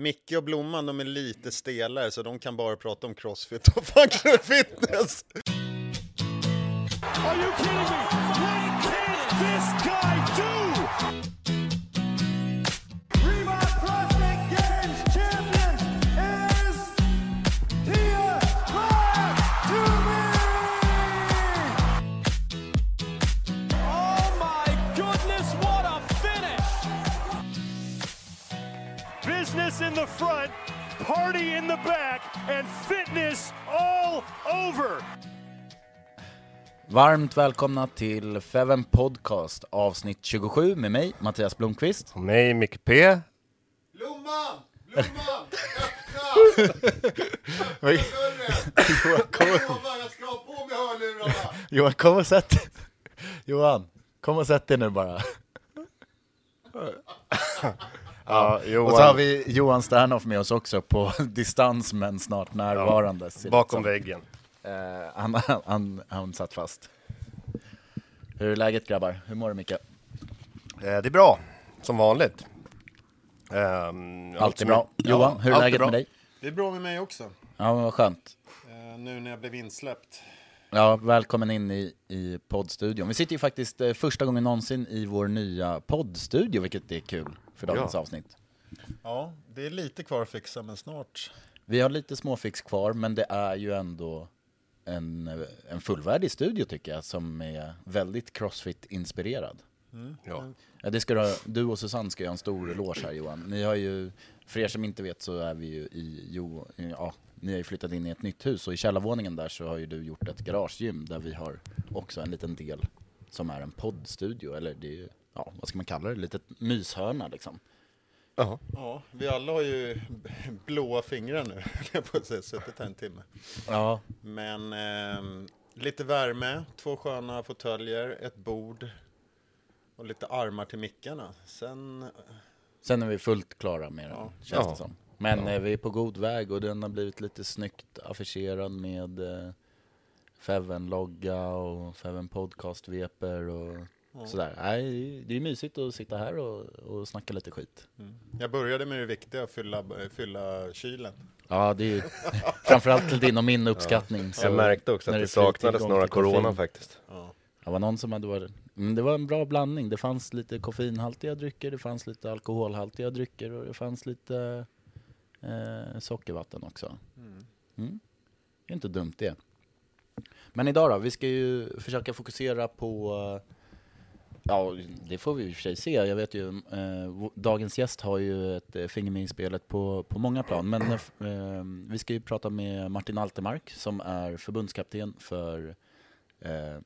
Micke och Blomman, de är lite stelare så de kan bara prata om crossfit och functional fitness. Are you kidding me? What can this guy do? Business in the front, party in the back, and fitness all over. Varmt välkomna till Feven Podcast avsnitt 27 med mig, Mattias Blomqvist. Och mig, Micke P. Blomman! Blomman! Johan, kom, jag ska ha på mig hörlurarna! Johan, kom och sätt Johan, kom och sätt dig nu bara. Ja, Johan, Och så har vi Johan Sternhoff med oss också på distans men snart närvarande. det bakom väggen. Eh, han, han, han satt fast. Hur är läget grabbar? Hur mår du Micke? Eh, det är bra, som vanligt. Um, Alltid bra. Johan, hur är läget med dig? Det är bra med mig också. Ja, men vad skönt. Eh, nu när jag blev insläppt. Ja, välkommen in i, i poddstudion. Vi sitter ju faktiskt första gången någonsin i vår nya poddstudio, vilket är kul för dagens Ja. avsnitt. Ja, det är lite kvar att fixa men snart. Vi har lite småfix kvar, men det är ju ändå en, en fullvärdig studio tycker jag, som är väldigt crossfit-inspirerad. Ja. Ja, det ska du, ha- du och Susanne ska göra en stor eloge här Johan. Ni har ju, för er som inte vet så är vi ju i, jo, ja, ni har ju flyttat in i ett nytt hus och i källarvåningen där så har ju du gjort ett garagegym där vi har också en liten del som är en poddstudio, eller det är ju, ja vad ska man kalla det, litet myshörna liksom. Jaha. Ja, vi alla har ju blåa fingrar nu, jag på att säga, suttit här en timme. Ja, Men ehm, lite värme, två sköna fåtöljer, ett bord och lite armar till mickarna. Sen, sen är vi fullt klara med den, Ja. känns Ja. det som. Men eh, vi är på god väg och den har blivit lite snyggt affischerad med eh, Feven-logga och Feven podcast-veper och sådär. Nej, det är mysigt att sitta här och, och snacka lite skit. jag började med det viktiga, fylla, fylla kylen. Ja, det är ju framförallt till din och min uppskattning. så Jag märkte också när att det saknades några corona faktiskt. Det var någon som hade varit... Mm, det var en bra blandning. Det fanns lite koffeinhaltiga drycker, det fanns lite alkoholhaltiga drycker och det fanns lite eh, sockervatten också. Mm. Det är inte dumt det. Men idag då, vi ska ju försöka fokusera på Ja, det får vi i och för sig se. Jag vet ju, eh, dagens gäst har ju ett eh, finger med i spelet på, på många plan. Men eh, eh, vi ska ju prata med Martin Altermark som är förbundskapten för eh,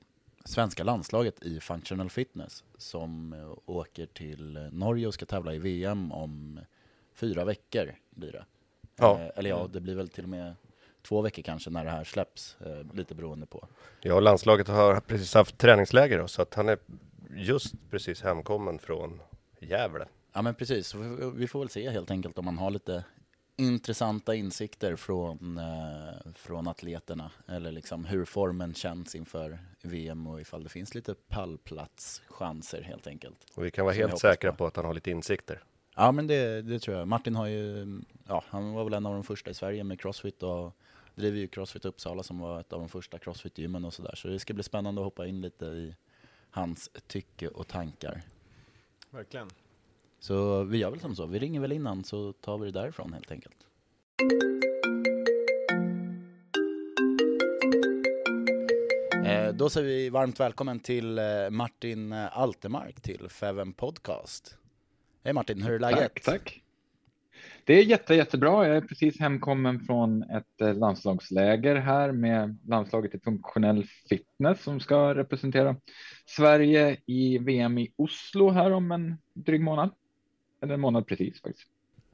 svenska landslaget i functional fitness som eh, åker till Norge och ska tävla i VM om fyra veckor blir det. Ja. Eller ja, det blir väl till och med två veckor kanske när det här släpps, lite beroende på. Ja, landslaget har precis haft träningsläger då, så att han är just precis hemkommen från Gävle. Ja men precis, vi- får väl se helt enkelt om man har lite intressanta insikter från, eh, från atleterna. Eller liksom hur formen känns inför VM och ifall det finns lite pallplatschanser helt enkelt. Och vi kan vara helt säkra på. på att han har lite insikter. Ja men det, det tror jag. Martin har ju, ja han var väl en av de första i Sverige med Crossfit och driver ju Crossfit Uppsala som var ett av de första Crossfit-gymmen och sådär. Så det ska bli spännande att hoppa in lite i hans tycke och tankar. Verkligen. Så vi gör väl som så, vi ringer väl innan så tar vi det därifrån helt enkelt. Eh, Då säger vi varmt välkommen till eh, Martin eh, Altermark till Feven Podcast. Hej Martin, hur är läget? Tack, tack. Det är jätte, jättebra. Jag är precis hemkommen från ett eh, landslagsläger här med landslaget i funktionell fitness som ska representera Sverige i VM i Oslo här om en dryg månad. Eller en månad precis faktiskt.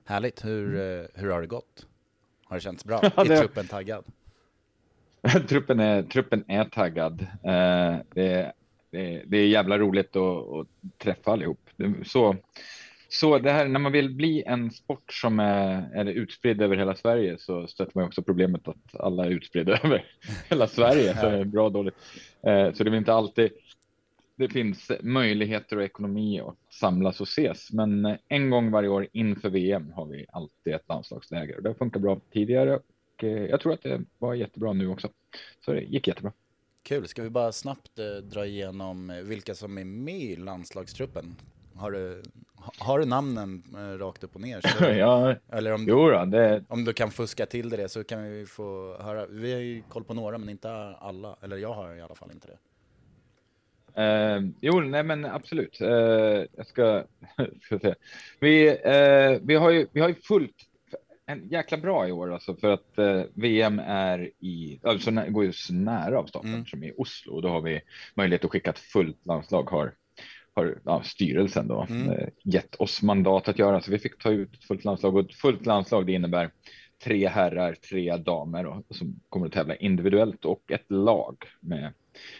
Härligt, hur, eh, hur har det gått? Har det känts bra? Är truppen taggad? truppen, är, truppen är taggad. Eh, det, är- det, är- det är jävla roligt att, att träffa allihop. Så, så det här, när man vill bli en sport som är, är utspridd över hela Sverige så stöter man ju också problemet att alla är utspridda över hela Sverige. Så det är bra och dåligt. Eh, så det är inte alltid det finns möjligheter och ekonomi att samlas och ses. Men en gång varje år inför VM har vi alltid ett landslagsläger. Och Det har funkat bra tidigare och eh, jag tror att det var jättebra nu också. Så det gick jättebra. Kul, ska vi bara snabbt eh, dra igenom vilka som är med i landslagstruppen? Har du, ha- har du namnen eh, rakt upp och ner? Så, ja, Eller om, jo då, det, om du kan fuska till det så kan vi få höra. Vi har ju koll på några men inte alla. Eller jag har i alla fall inte det. Eh, jo, nej men absolut. Eh, jag ska, ska se. Vi, eh, vi, har ju, vi har ju fullt en jäkla bra i år alltså för att VM är i, alltså går ju så nära av starten Mm. som i Oslo. Då har vi möjlighet att skicka ett fullt landslag har, har ja, styrelsen då Mm. eh, gett oss mandat att göra. Så vi fick ta ut ett fullt landslag och ett fullt landslag det innebär tre herrar, tre damer och, som kommer att tävla individuellt och ett lag med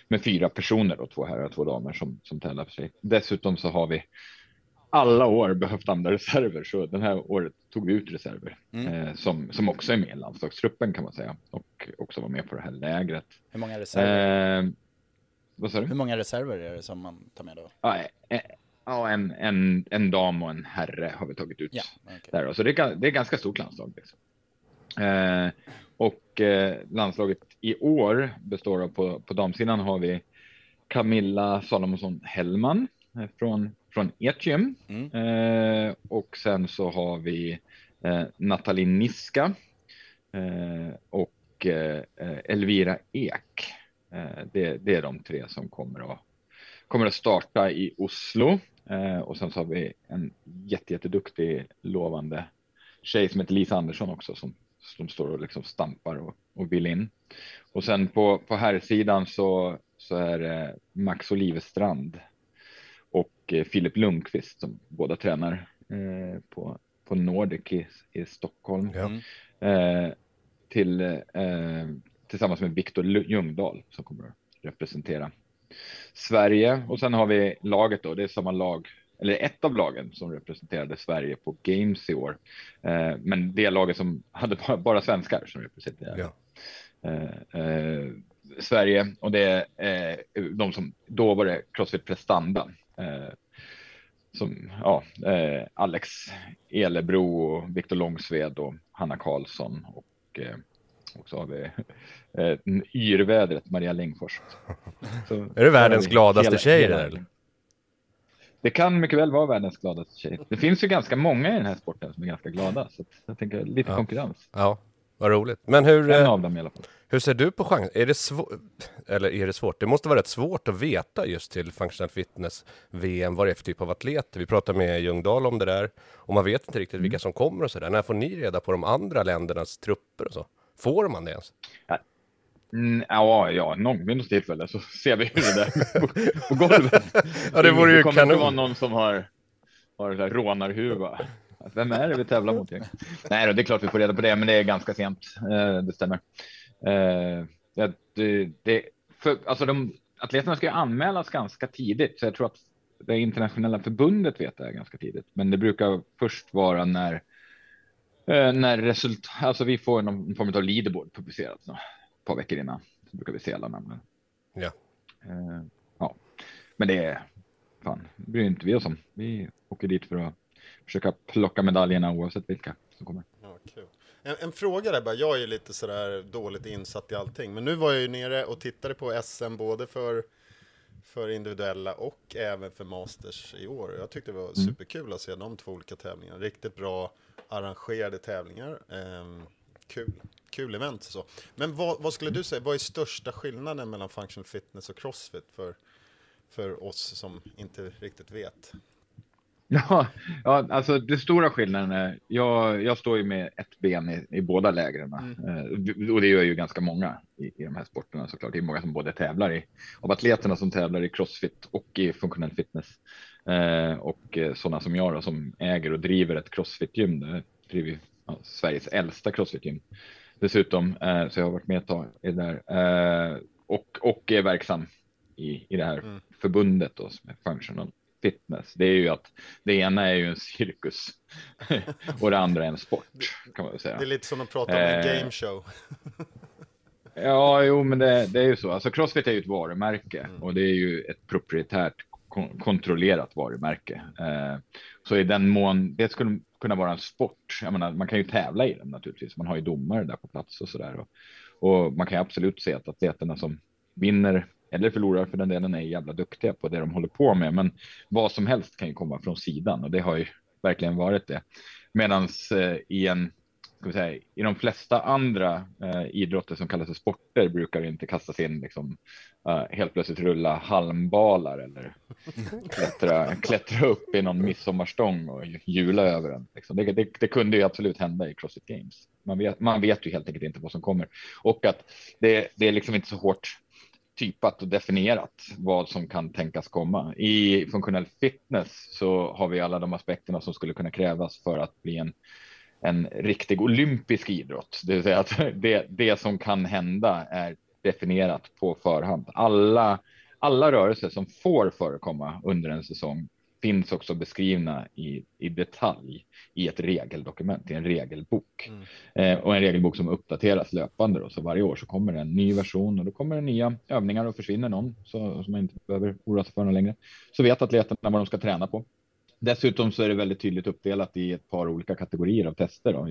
med fyra personer och två herrar och två damer som, som tävlar för sig. Dessutom så har vi alla år behövt andra reserver, så den här året tog vi ut reserver Mm. eh, som, som också är med i landslagstruppen kan man säga och också var med på det här lägret. Hur många reserver, Eh, vad sa du? hur många reserver är det som man tar med då? Ja, eh, ja, en, en, en dam och en herre har vi tagit ut. Ja, okej. Där då. Så det är, det är ganska stort landslag. Liksom. Eh, och eh, landslaget i år består av på, på damsidan har vi Camilla Salomonsson Hellman eh, från, från ert gym. Mm. Eh, och sen så har vi eh, Nathalie Niska eh, och eh, Elvira Ek. Eh, det, det är de tre som kommer att, kommer att starta i Oslo. Eh, och sen så har vi en jätte, jätteduktig lovande tjej som heter Lisa Andersson också som, som står och liksom stampar och, och vill in. Och sen på, på här sidan så, så är det Max Olivestrand och eh, Filip Lundqvist som båda tränar eh, på, på Nordic i, i Stockholm. Mm. Eh, till, eh, tillsammans med Viktor Ljungdahl som kommer att representera Sverige. Och sen har vi laget då, det är samma lag, eller ett av lagen som representerade Sverige på Games i år. Eh, men det laget som hade bara, bara svenskar som representerade Ja. eh, eh, Sverige och det är eh, de som då var det Crossfit Prestanda. Eh, som ja, eh, Alex Elebro och Viktor Långsved och Hanna Karlsson och eh, och så har vi eh, yrvädret Maria Längfors. Så, Är det världens så gladaste tjej där? Det kan mycket väl vara världens gladaste tjej. Det finns ju ganska många i den här sporten som är ganska glada, så jag tänker lite Ja. konkurrens. Ja, vad roligt. Men hur, En eh, av dem i alla fall. hur ser du på chans? Är det svårt? Eller är det svårt? Det måste vara rätt svårt att veta just till Functional Fitness VM vad det är för typ av atleter. Vi pratade med Ljungdahl om det där och man vet inte riktigt vilka som kommer och sådär. När får ni reda på de andra ländernas trupper och så? Får man det ens? Mm, ja, ja, någon vid något tillfälle så ser vi hur det på, på golvet. Ja, det vore ju det kommer kanon. inte vara någon som har, har rånarhuva Vem är det vi tävlar mot? Nej, då, det är klart vi får reda på det, men det är ganska sent. Eh, det stämmer. Eh, det, det, för, alltså de, atleterna ska ju anmälas ganska tidigt, så jag tror att det internationella förbundet vet det ganska tidigt. Men det brukar först vara när när resultat, alltså vi får någon form av leaderboard publicerat ett par veckor innan. Så brukar vi se alla namnen. Ja. Eh, ja, men det är fan, det bryr inte vi oss om. Vi åker dit för att försöka plocka medaljerna oavsett vilka som kommer. Ja, kul. En, en, fråga där bara, jag är ju lite sådär dåligt insatt i allting, men nu var jag ju nere och tittade på SM både för, för individuella och även för Masters i år. Jag tyckte det var mm. superkul att se de två olika tävlingarna. Riktigt bra arrangerade tävlingar. Eh, kul, kul event så. Men vad, vad, skulle du säga, vad är största skillnaden mellan functional fitness och crossfit för, för oss som inte riktigt vet? Ja, ja, alltså det stora skillnaden är, jag, jag står ju med ett ben i, i båda lägren mm. eh, och det gör ju ganska många i, i de här sporterna såklart. Det är många som både tävlar i, av atleterna som tävlar i crossfit och i funktionell fitness. Eh, och eh, sådana som jag då, som äger och driver ett crossfit-gym. Det driver ja, Sveriges äldsta crossfit-gym dessutom. Eh, så jag har varit med ett tag i det där eh, och, och är verksam i, i det här mm. förbundet då, som är functional fitness, det är ju att det ena är ju en cirkus och det andra är en sport kan man säga. Det är lite som att prata om en eh, game show. ja, jo, men det, det, är ju så. Alltså Crossfit är ju ett varumärke mm. och det är ju ett proprietärt kon kontrollerat varumärke. Eh, så i den mån det skulle kunna vara en sport. Jag menar, man kan ju tävla i den naturligtvis. Man har ju domare där på plats och så där och, och man kan ju absolut se att atleterna som vinner eller förlorar för den delen är jävla duktiga på det de håller på med. Men vad som helst kan ju komma från sidan och det har ju verkligen varit det. Medans eh, i en ska säga, i de flesta andra eh, idrotter som kallas för sporter brukar det inte kastas in liksom, uh, helt plötsligt rulla halmbalar eller klättra, klättra upp i någon midsommarstång och hjula över den. Liksom. Det, det, det, kunde ju absolut hända i Crossfit Games. Man vet, man vet ju helt enkelt inte vad som kommer och att det, det är liksom inte så hårt typat och definierat vad som kan tänkas komma. I funktionell fitness så har vi alla de aspekterna som skulle kunna krävas för att bli en, en riktig olympisk idrott. Det vill säga att det, det som kan hända är definierat på förhand. Alla, alla rörelser som får förekomma under en säsong finns också beskrivna i, i detalj i ett regeldokument, i en regelbok. Mm. Eh, och en regelbok som uppdateras löpande. Då. Så varje år så kommer det en ny version och då kommer det nya övningar och försvinner någon så, som man inte behöver oroa sig för längre. Så vet atleterna vad de ska träna på. Dessutom så är det väldigt tydligt uppdelat i ett par olika kategorier av tester. Då.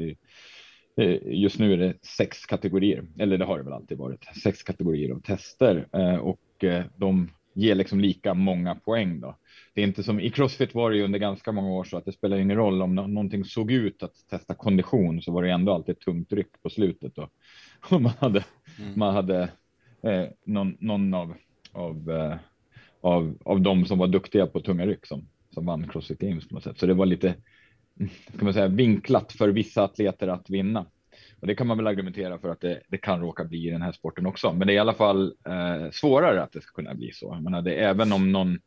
Eh, Just nu är det sex kategorier, eller det har det väl alltid varit, sex kategorier av tester eh, och eh, de ger liksom lika många poäng. Då det är inte som i Crossfit var det ju under ganska många år så att det spelar ingen roll om någonting såg ut att testa kondition så var det ändå alltid ett tungt ryck på slutet och, och man hade, mm. man hade eh, någon, någon av, av, eh, av, av de som var duktiga på tunga ryck som, som vann Crossfit Games på något sätt. Så det var lite ska man säga, vinklat för vissa atleter att vinna. Och det kan man väl argumentera för att det, det kan råka bli i den här sporten också. Men det är i alla fall eh, svårare att det ska kunna bli så. Jag menar, det, även om någon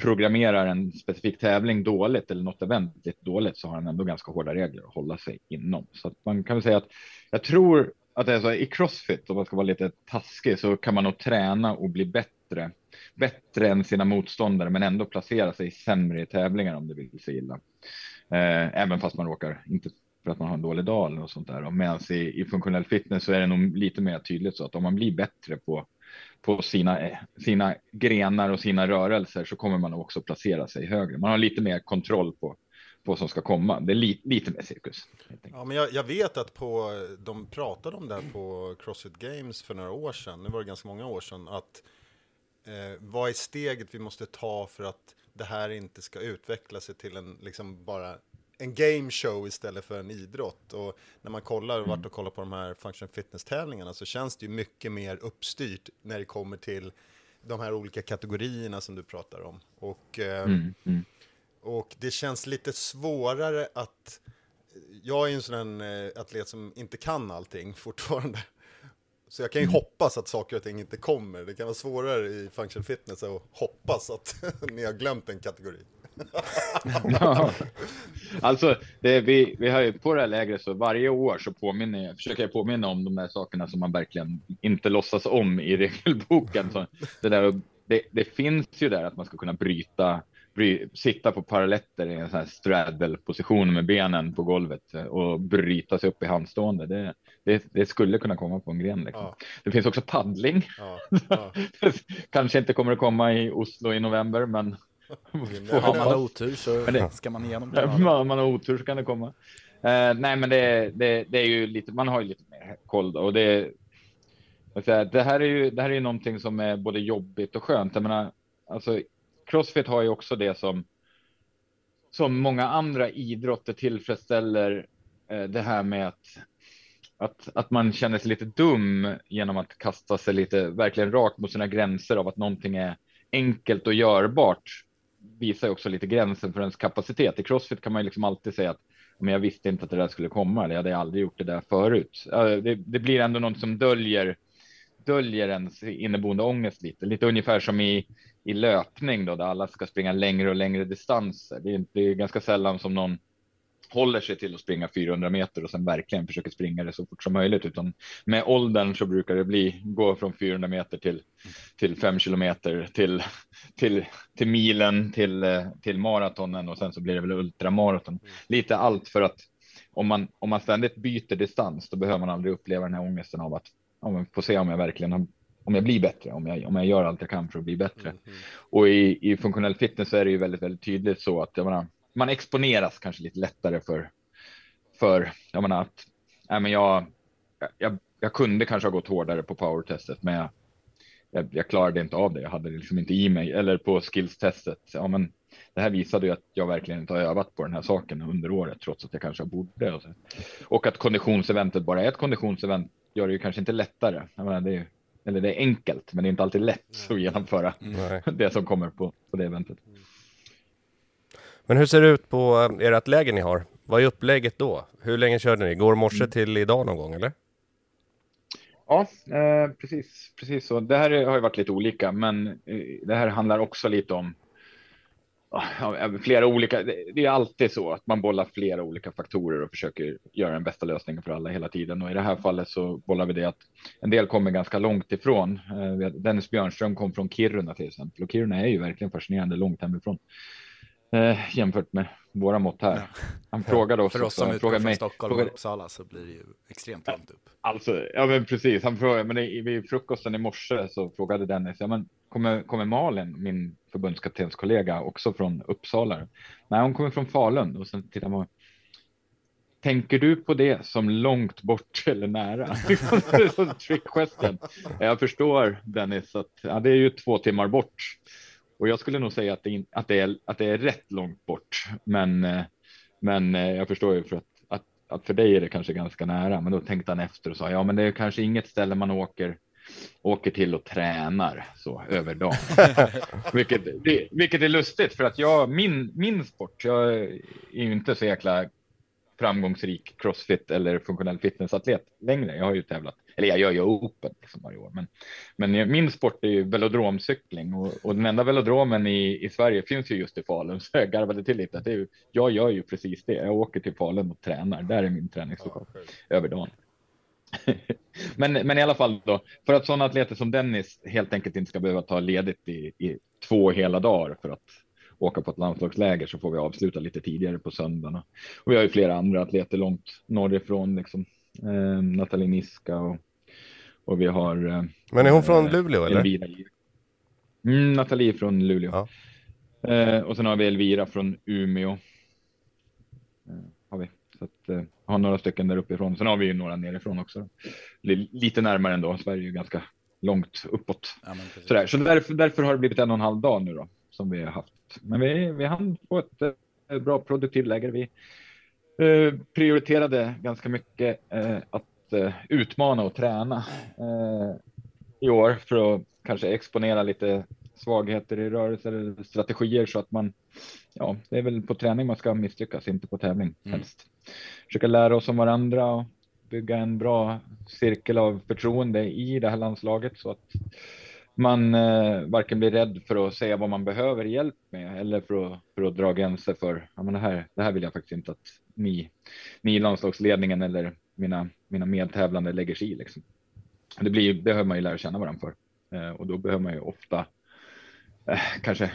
programmerar en specifik tävling dåligt eller något event lite dåligt så har han ändå ganska hårda regler att hålla sig inom. Så att man kan väl säga att jag tror att det är så i Crossfit, om man ska vara lite taskig, så kan man nog träna och bli bättre, bättre än sina motståndare, men ändå placera sig sämre i tävlingar om det vill sig illa. Eh, även fast man råkar, inte för att man har en dålig dag eller något sånt där. Medan i, i funktionell fitness så är det nog lite mer tydligt så att om man blir bättre på på sina, eh, sina grenar och sina rörelser så kommer man också placera sig högre. Man har lite mer kontroll på, på vad som ska komma. Det är li, lite mer cirkus. Ja, men jag, jag, vet att på, de pratade om det här på Crossfit Games för några år sedan, nu var det ganska många år sedan, att eh, vad är steget vi måste ta för att det här inte ska utveckla sig till en liksom bara en game show istället för en idrott. Och när man kollar, mm. vart och kollar på de här function fitness-tävlingarna så känns det ju mycket mer uppstyrt när det kommer till de här olika kategorierna som du pratar om. Och, eh, mm. Mm. och det känns lite svårare att... Jag är ju en sån eh, atlet som inte kan allting fortfarande. Så jag kan ju mm. hoppas att saker och ting inte kommer. Det kan vara svårare i functional fitness att hoppas att ni har glömt en kategori. ja. Alltså, det, vi, vi har ju på det här lägret så varje år så påminner jag, försöker jag påminna om de där sakerna som man verkligen inte låtsas om i regelboken. Så det, där, det, det finns ju där att man ska kunna bryta bry, sitta på paralletter i en sån här straddle position med benen på golvet och bryta sig upp i handstående. Det, det, det skulle kunna komma på en gren. Liksom. Ja. Det finns också paddling. Ja. Ja. Kanske inte kommer att komma i Oslo i november, men har man otur så det, ska man igenom. Om man har otur så kan det komma. Uh, nej, men det, det, det, är ju lite, man har ju lite mer koll då, och det. Det här är ju, det här är ju någonting som är både jobbigt och skönt. Jag menar, alltså Crossfit har ju också det som som många andra idrotter tillfredsställer eh, det här med att, att, att man känner sig lite dum genom att kasta sig lite verkligen rakt mot sina gränser av att någonting är enkelt och görbart visar ju också lite gränsen för ens kapacitet. I Crossfit kan man ju liksom alltid säga att men jag visste inte att det där skulle komma eller jag hade aldrig gjort det där förut. Det, det blir ändå något som döljer döljer ens inneboende ångest lite, lite ungefär som i i löpning då, där alla ska springa längre och längre distanser. Det är, det är ganska sällan som någon håller sig till att springa 400 meter och sen verkligen försöker springa det så fort som möjligt, utan med åldern så brukar det bli gå från 400 meter till till 5 kilometer till till till milen till till maratonen och sen så blir det väl ultramaraton. Lite allt för att om man om man ständigt byter distans, då behöver man aldrig uppleva den här ångesten av att ja, men får se om jag verkligen har om jag blir bättre, om jag, om jag gör allt jag kan för att bli bättre. Mm. Och i, i funktionell fitness så är det ju väldigt, väldigt tydligt så att jag menar, man exponeras kanske lite lättare för, för jag menar att nej, men jag, jag, jag kunde kanske ha gått hårdare på powertestet, men jag, jag, jag klarade inte av det. Jag hade det liksom inte i mig eller på skillstestet. Ja, men det här visade ju att jag verkligen inte har övat på den här saken under året, trots att jag kanske borde. Och, så. och att konditionseventet bara är ett konditionsevent gör det ju kanske inte lättare. Jag menar, det är eller det är enkelt, men det är inte alltid lätt Nej. att genomföra Nej. det som kommer på, på det eventet. Men hur ser det ut på eh, ert läger ni har? Vad är upplägget då? Hur länge körde ni? Går morse mm. till idag någon gång eller? Ja, eh, precis, precis så. Det här har ju varit lite olika, men eh, det här handlar också lite om flera olika. Det är alltid så att man bollar flera olika faktorer och försöker göra den bästa lösningen för alla hela tiden. Och i det här fallet så bollar vi det att en del kommer ganska långt ifrån. Eh, Dennis Björnström kom från Kiruna till exempel och Kiruna är ju verkligen fascinerande långt hemifrån eh, jämfört med våra mått här. Ja. Han frågade oss. För oss som utgår från Stockholm frågade, och Uppsala så blir det ju extremt långt upp. Alltså, ja men precis. Han frågade, men vid frukosten i morse så frågade Dennis, ja men kommer, kommer Malin, min förbundskaptenskollega, också från Uppsala? Nej, hon kommer från Falun. Och sen tittar man, Tänker du på det som långt bort eller nära? Trick question. Jag förstår Dennis att ja, det är ju två timmar bort och jag skulle nog säga att det, att det, är, att det är rätt långt bort. Men, eh, men eh, jag förstår ju för att, att, att för dig är det kanske ganska nära. Men då tänkte han efter och sa ja, men det är kanske inget ställe man åker åker till och tränar så över dagen. vilket, vilket är lustigt för att jag, min, min sport, jag är ju inte så jäkla framgångsrik crossfit eller funktionell fitnessatlet längre. Jag har ju tävlat, eller jag gör ju open liksom varje år, men, men min sport är ju velodromcykling och, och den enda velodromen i, i Sverige finns ju just i Falun, så jag garvade till lite. Det är ju, jag gör ju precis det. Jag åker till Falun och tränar. Där är min träningslokal över dagen. Men, men i alla fall då, för att sådana atleter som Dennis helt enkelt inte ska behöva ta ledigt i, i två hela dagar för att åka på ett landslagsläger så får vi avsluta lite tidigare på söndagen. Och vi har ju flera andra atleter långt norrifrån, liksom eh, Nathalie Niska och, och vi har. Eh, Men är hon från eh, Luleå eller? Elvira. Mm, Nathalie från Luleå. Ja. Eh, och sen har vi Elvira från Umeå. Eh, har vi. Så att, eh, har några stycken där uppifrån. Sen har vi ju några nerifrån också. Lite närmare ändå. Sverige är ju ganska långt uppåt. Ja, Sådär. Så därför, därför har det blivit en och en halv dag nu då som vi har haft. Men vi, vi hann få ett, eh, bra produktivt läger. Vi eh, prioriterade ganska mycket eh, att eh, utmana och träna eh, i år för att kanske exponera lite svagheter i rörelser eller strategier så att man, ja, det är väl på träning man ska misslyckas, inte på tävling mm. helst. Försöka lära oss om varandra och bygga en bra cirkel av förtroende i det här landslaget så att man eh, varken blir rädd för att säga vad man behöver hjälp med eller för att, för att dra gränser för ja, men det, här, det här vill jag faktiskt inte att ni, ni i landslagsledningen eller mina, mina medtävlande lägger sig i. Liksom. Det blir, behöver man ju lära känna varandra för eh, och då behöver man ju ofta eh, kanske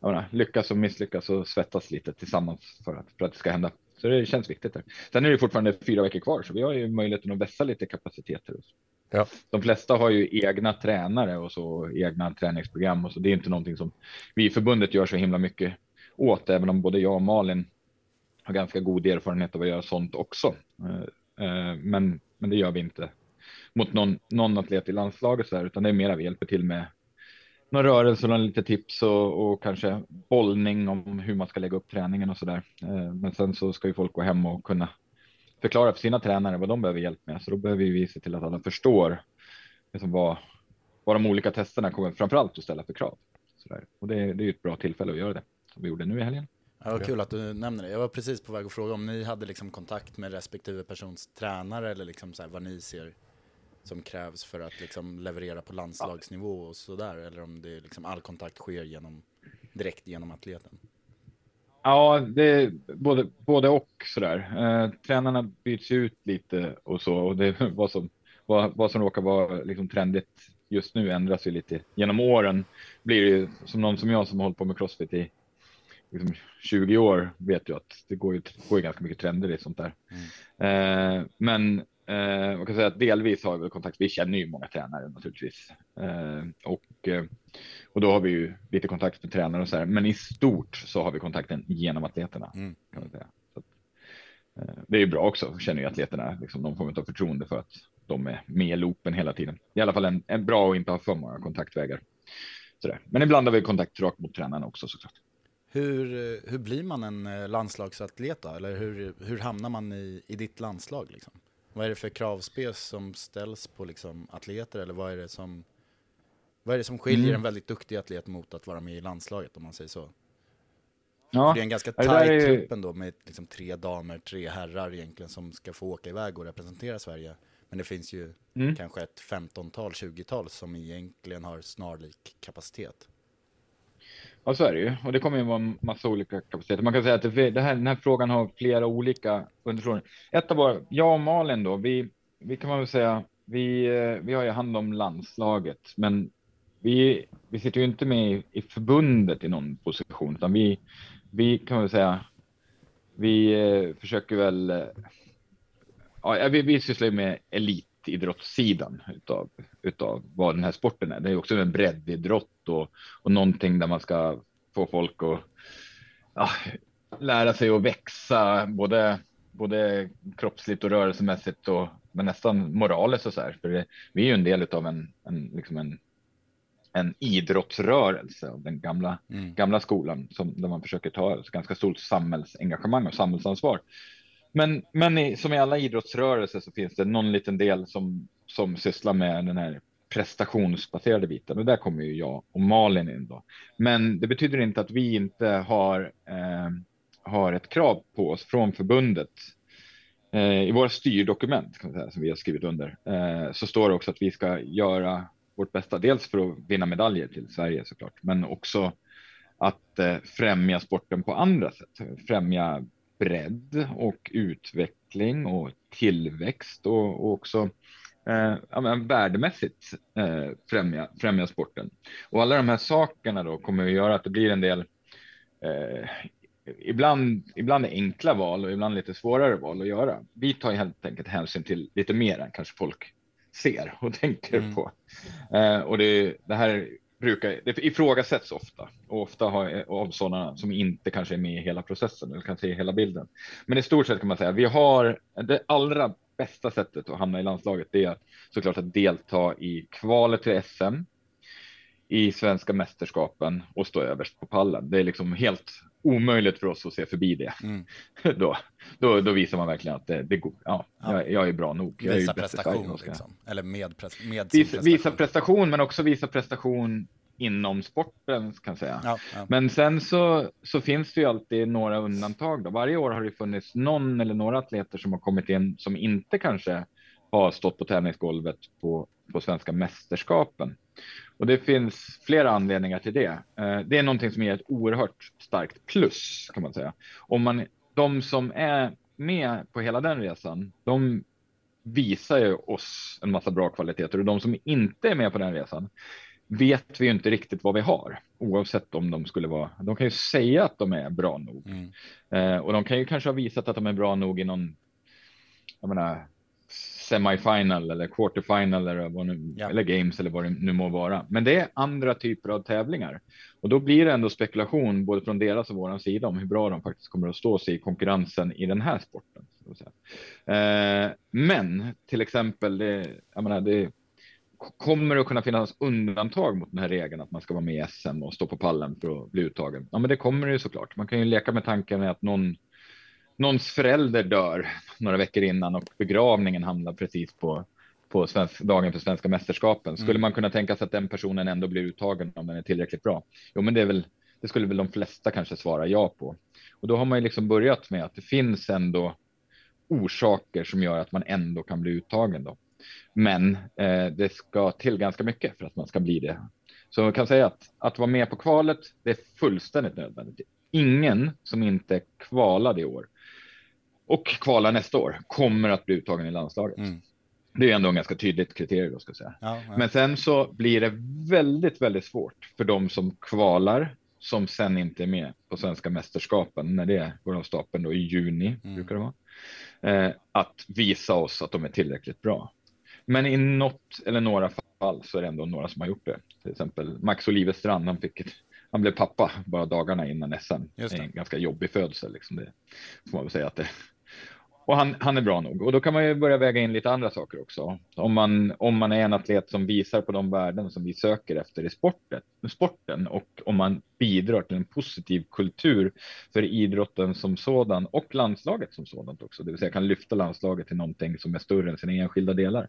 menar, lyckas och misslyckas och svettas lite tillsammans för att, för att det ska hända. Så det känns viktigt. Där. Sen är det fortfarande fyra veckor kvar så vi har ju möjligheten att vässa lite kapaciteter. Ja. De flesta har ju egna tränare och så egna träningsprogram och så. Det är inte någonting som vi i förbundet gör så himla mycket åt, även om både jag och Malin har ganska god erfarenhet av att göra sånt också. Eh, eh, men, men det gör vi inte mot någon, någon atlet i landslaget så här, utan det är mer att vi hjälper till med några rörelser och lite tips och, och, kanske bollning om hur man ska lägga upp träningen och så där. Eh, men sen så ska ju folk gå hem och kunna förklara för sina tränare vad de behöver hjälp med. Så då behöver vi se till att alla förstår liksom vad, vad de olika testerna kommer framförallt att ställa för krav. Så där. Och det, det är ju ett bra tillfälle att göra det som vi gjorde nu i helgen. Ja, vad kul att du nämner det. Jag var precis på väg att fråga om ni hade liksom kontakt med respektive persons tränare eller liksom så här vad ni ser som krävs för att liksom leverera på landslagsnivå och sådär? Eller om det liksom all kontakt sker genom, direkt genom atleten? Ja, det är både, både och sådär. Eh, tränarna byts ut lite och så och det vad som, vad, vad som råkar vara liksom trendigt just nu ändras ju lite genom åren. Blir det ju som någon som jag som har hållit på med crossfit i liksom 20 år vet ju att det går ju, går ju ganska mycket trender i sånt där. Mm. Eh, men Eh, man kan säga att delvis har vi kontakt. Vi känner ju många tränare naturligtvis eh, och eh, och då har vi ju lite kontakt med tränare och så här. Men i stort så har vi kontakten genom atleterna. Mm. Kan man säga. Så att, eh, det är ju bra också. Känner ju atleterna liksom någon form av förtroende för att de är med i loopen hela tiden. I alla fall en, en bra och inte ha för många kontaktvägar. Så där. Men ibland har vi kontakt rakt mot tränarna också såklart. Hur, hur blir man en eh, landslagsatlet då? Eller hur, hur hamnar man i, i ditt landslag? Liksom? Vad är det för kravspel som ställs på liksom atleter eller vad är det som vad är det som skiljer mm. en väldigt duktig atlet mot att vara med i landslaget om man säger så? Ja, För det är en ganska tajt är... trupp ändå med liksom tre damer, tre herrar egentligen som ska få åka iväg och representera Sverige. Men det finns ju mm. kanske ett 15-tal, 20-tal som egentligen har snarlik kapacitet. Ja, så är det ju. Och det kommer ju vara en massa olika kapaciteter. Man kan säga att det, det här, den här frågan har flera olika underfrågor. Ett av våra, jag och Malin då, vi, vi kan man väl säga, vi, vi har ju hand om landslaget, men vi, vi sitter ju inte med i, i förbundet i någon position, utan vi, vi kan väl säga, vi eh, försöker väl, eh, ja, vi, vi sysslar ju med elit elitidrottssidan utav, utav vad den här sporten är. Det är också en breddidrott och, och någonting där man ska få folk att ja, lära sig att växa, både, både kroppsligt och rörelsemässigt och men nästan moraliskt och så här. För det, vi är ju en del av en, en, liksom en en idrottsrörelse av den gamla, mm. gamla skolan som, där man försöker ta ett ganska stort samhällsengagemang och samhällsansvar. Men, men i, som i alla idrottsrörelser så finns det någon liten del som, som sysslar med den här prestationsbaserade biten och där kommer ju jag och Malin in då. Men det betyder inte att vi inte har, eh, har ett krav på oss från förbundet. Eh, I våra styrdokument kan säga, som vi har skrivit under eh, så står det också att vi ska göra vårt bästa. Dels för att vinna medaljer till Sverige såklart, men också att eh, främja sporten på andra sätt. Främja bredd och utveckling och tillväxt och, och också eh, ja, värdemässigt eh, främja, främja sporten. Och alla de här sakerna då kommer att göra att det blir en del eh, ibland, ibland enkla val och ibland lite svårare val att göra. Vi tar helt enkelt hänsyn till lite mer än kanske folk ser och tänker mm. på. Eh, och det, det här brukar, det ifrågasätts ofta och ofta har, av sådana som inte kanske är med i hela processen eller kan se hela bilden. Men i stort sett kan man säga vi har det allra bästa sättet att hamna i landslaget. Det är såklart att delta i kvalet till SM i svenska mästerskapen och stå överst på pallen. Det är liksom helt omöjligt för oss att se förbi det. Mm. då, då, då visar man verkligen att det, det går. Ja, ja. Jag, jag, är bra nog. Jag visa prestation, liksom. eller med, med visa, prestation. visa prestation, men också visa prestation inom sporten kan jag säga. Ja, ja. Men sen så, så finns det ju alltid några undantag. Då. Varje år har det funnits någon eller några atleter som har kommit in som inte kanske har stått på tävlingsgolvet på, på svenska mästerskapen. Och det finns flera anledningar till det. Eh, det är någonting som ger ett oerhört starkt plus kan man säga. Om man, de som är med på hela den resan, de visar ju oss en massa bra kvaliteter och de som inte är med på den resan vet vi ju inte riktigt vad vi har, oavsett om de skulle vara. De kan ju säga att de är bra nog Mm. eh, och de kan ju kanske ha visat att de är bra nog i någon. Jag menar semifinal eller quarterfinal eller, vad nu, Ja. eller games eller vad det nu må vara. Men det är andra typer av tävlingar och då blir det ändå spekulation både från deras och våran sida om hur bra de faktiskt kommer att stå sig i konkurrensen i den här sporten. Eh, men till exempel, det, jag menar, det kommer att kunna finnas undantag mot den här regeln att man ska vara med i SM och stå på pallen för att bli uttagen. Ja, men det kommer det ju såklart. Man kan ju leka med tanken att någon någons förälder dör några veckor innan och begravningen hamnar precis på på svensk, dagen för svenska mästerskapen. Skulle Mm. man kunna tänka sig att den personen ändå blir uttagen om den är tillräckligt bra? Jo, men det är väl. Det skulle väl de flesta kanske svara ja på. Och då har man ju liksom börjat med att det finns ändå orsaker som gör att man ändå kan bli uttagen då. Men eh, det ska till ganska mycket för att man ska bli det. Så man kan säga att att vara med på kvalet, det är fullständigt nödvändigt. Ingen som inte kvalade i år och kvalar nästa år kommer att bli uttagen i landslaget. Mm. Det är ändå en ganska tydligt kriterium då ska säga. Ja, ja. Men sen så blir det väldigt, väldigt svårt för de som kvalar som sen inte är med på svenska mästerskapen när det går av stapeln då i juni Mm. brukar det vara. Eh, att visa oss att de är tillräckligt bra. Men i något eller några fall så är det ändå några som har gjort det. Till exempel Max Olivestrand, han fick ett, han blev pappa bara dagarna innan SM. Just det. en ganska jobbig födsel liksom. Det får man väl säga att det och han, han är bra nog. Och då kan man ju börja väga in lite andra saker också. Om man, om man är en atlet som visar på de värden som vi söker efter i sporten, sporten och om man bidrar till en positiv kultur för idrotten som sådan och landslaget som sådant också. Det vill säga kan lyfta landslaget till någonting som är större än sina enskilda delar.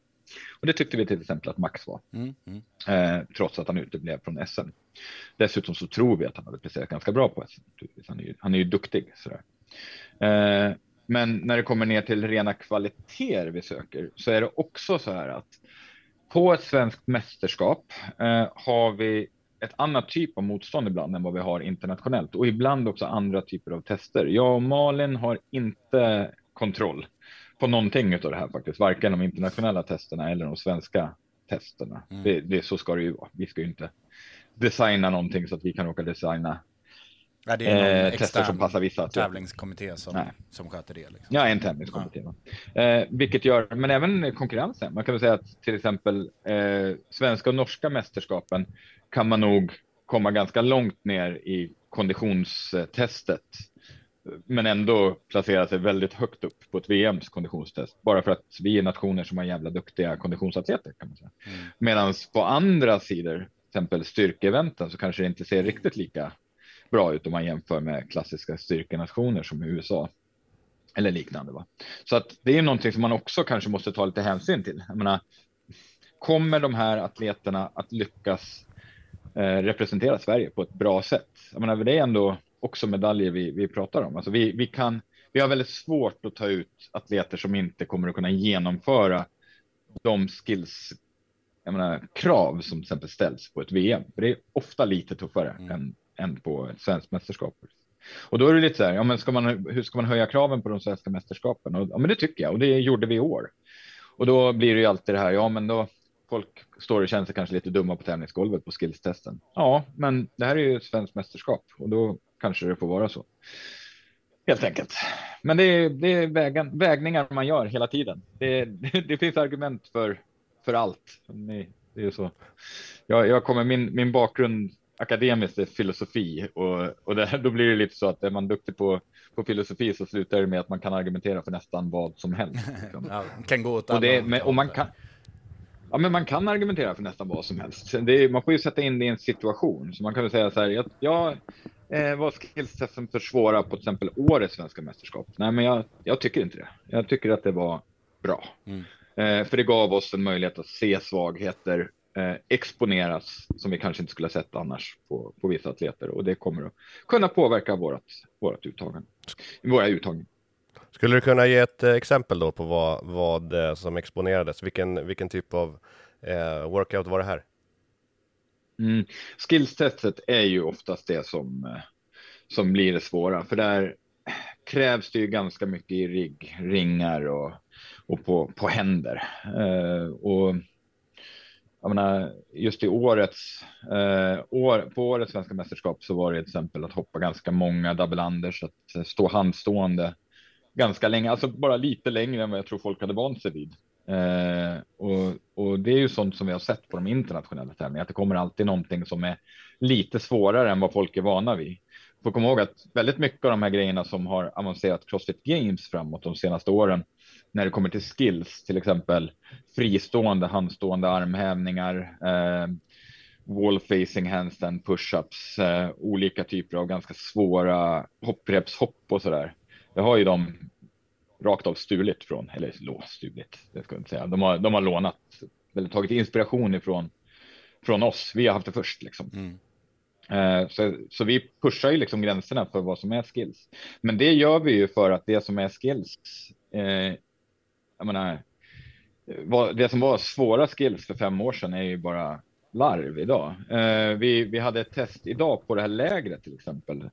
Och det tyckte vi till exempel att Max var Mm, mm. eh, trots att han uteblev från SM. Dessutom så tror vi att han hade presterat ganska bra på SM. Han är ju, han är ju duktig. Sådär. Eh, men när det kommer ner till rena kvaliteter vi söker så är det också så här att på ett svenskt mästerskap eh, har vi ett annat typ av motstånd ibland än vad vi har internationellt och ibland också andra typer av tester. Jag och Malin har inte kontroll på någonting av det här faktiskt, varken de internationella testerna eller de svenska testerna. Mm. Det, det, så ska det ju vara. Vi ska ju inte designa någonting så att vi kan råka designa Ja, det är någon eh, tester som passar vissa. atleter. tävlingskommitté som, Nej. som sköter det. Liksom. Ja, en tävlingskommitté. va. Eh, vilket gör, men även konkurrensen. Man kan väl säga att till exempel eh, svenska och norska mästerskapen kan man nog komma ganska långt ner i konditionstestet. Men ändå placera sig väldigt högt upp på ett VMs konditionstest. Bara för att vi är nationer som har jävla duktiga konditionsatleter kan man säga. Mm. Medan på andra sidor, till exempel styrkeeventen, så kanske det inte ser riktigt lika bra ut om man jämför med klassiska styrkenationer som USA eller liknande. Va? Så att det är någonting som man också kanske måste ta lite hänsyn till. Jag menar, kommer de här atleterna att lyckas eh, representera Sverige på ett bra sätt? Jag menar, det är ändå också medaljer vi, vi pratar om. Alltså vi, vi, kan, vi har väldigt svårt att ta ut atleter som inte kommer att kunna genomföra de skills menar, krav som till exempel ställs på ett VM. För det är ofta lite tuffare Mm. än, än på ett svenskt mästerskap. Och då är det lite så här, ja, men ska man, hur ska man höja kraven på de svenska mästerskapen? Och, ja, men det tycker jag och det gjorde vi i år. Och då blir det ju alltid det här, ja, men då folk står och känner sig kanske lite dumma på tävlingsgolvet på skillstesten. Ja, men det här är ju ett svenskt mästerskap och då kanske det får vara så. Helt enkelt. Men det är, det är vägen, vägningar man gör hela tiden. Det, det, det finns argument för, för allt. Det är ju så. Jag, jag kommer, min, min bakgrund akademiskt är filosofi och, och det, då blir det lite så att är man duktig på, på filosofi så slutar det med att man kan argumentera för nästan vad som helst. liksom. Ja, kan gå åt Och, det, men, och man kan. Ja, men man kan argumentera för nästan vad som helst. Är, man får ju sätta in det i en situation. Så man kan väl säga så här. Jag, jag eh, var skillstesten för svåra på till exempel årets svenska mästerskap? Nej, men jag, jag tycker inte det. Jag tycker att det var bra. Mm. Eh, för det gav oss en möjlighet att se svagheter eh, exponeras som vi kanske inte skulle ha sett annars på, på vissa atleter och det kommer att kunna påverka vårat, vårat uttagande. Våra uttagning. Skulle du kunna ge ett eh, exempel då på vad, vad eh, som exponerades? Vilken, vilken typ av eh, workout var det här? Mm. Skillstestet är ju oftast det som, som blir det svåra, för där krävs det ju ganska mycket i rigg, ringar och, och på, på händer. Eh, och jag menar, just i årets, eh, år, på årets svenska mästerskap så var det till exempel att hoppa ganska många double unders, att eh, stå handstående ganska länge, alltså bara lite längre än vad jag tror folk hade vant sig vid. Eh, och, och, det är ju sånt som vi har sett på de internationella tävlingarna, att det kommer alltid någonting som är lite svårare än vad folk är vana vid. Får komma ihåg att väldigt mycket av de här grejerna som har avancerat Crossfit Games framåt de senaste åren, när det kommer till skills, till exempel fristående handstående armhävningar, eh, wall facing handstand pushups, eh, olika typer av ganska svåra hopprepshopp och så där. Det har ju de rakt av stulit från, eller stulit, det ska jag inte säga. De har, de har lånat, eller tagit inspiration ifrån från oss. Vi har haft det först liksom. Mm. Eh, så, så vi pushar ju liksom gränserna för vad som är skills. Men det gör vi ju för att det som är skills, eh, jag menar, vad, det som var svåra skills för fem år sedan är ju bara larv idag. Eh, vi, vi hade ett test idag på det här lägret till exempel,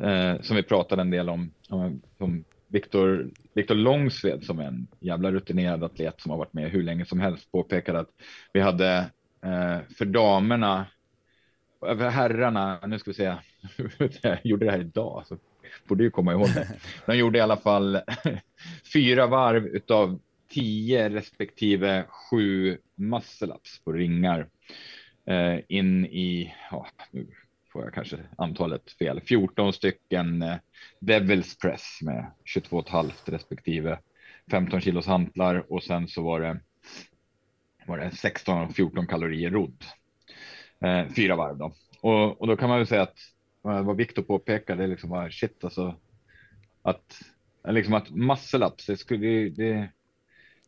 eh, som vi pratade en del om, om, om Viktor, Victor Långsved som är en jävla rutinerad atlet som har varit med hur länge som helst påpekade att vi hade eh, för damerna, herrarna, nu ska vi se, jag gjorde det här idag så borde ju komma ihåg det. De gjorde i alla fall fyra varv utav tio respektive sju muscle-ups på ringar eh, in i, ja, nu får jag kanske antalet fel, 14 stycken eh, Devils press med 22,5 respektive 15 kilos hantlar och sen så var det, var det 16 och 14 kalorier rodd. Eh, fyra varv då. Och, och då kan man väl säga att eh, vad Viktor är liksom bara shit alltså. Att liksom att muscle ups, det skulle det,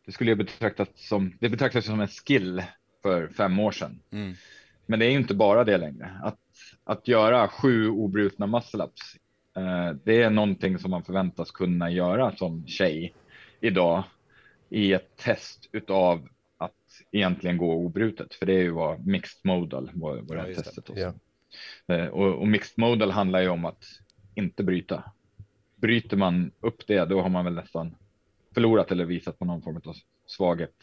det skulle ju betraktas som, det betraktas som en skill för fem år sedan. Mm. Men det är ju inte bara det längre. Att, att göra sju obrutna muscle ups Eh, det är någonting som man förväntas kunna göra som tjej idag i ett test utav egentligen gå obrutet, för det är ju vad mixed modal var, var det här ja, testet. Det. Ja. Eh, och, och, mixed modal handlar ju om att inte bryta. Bryter man upp det, då har man väl nästan förlorat eller visat på någon form av svaghet,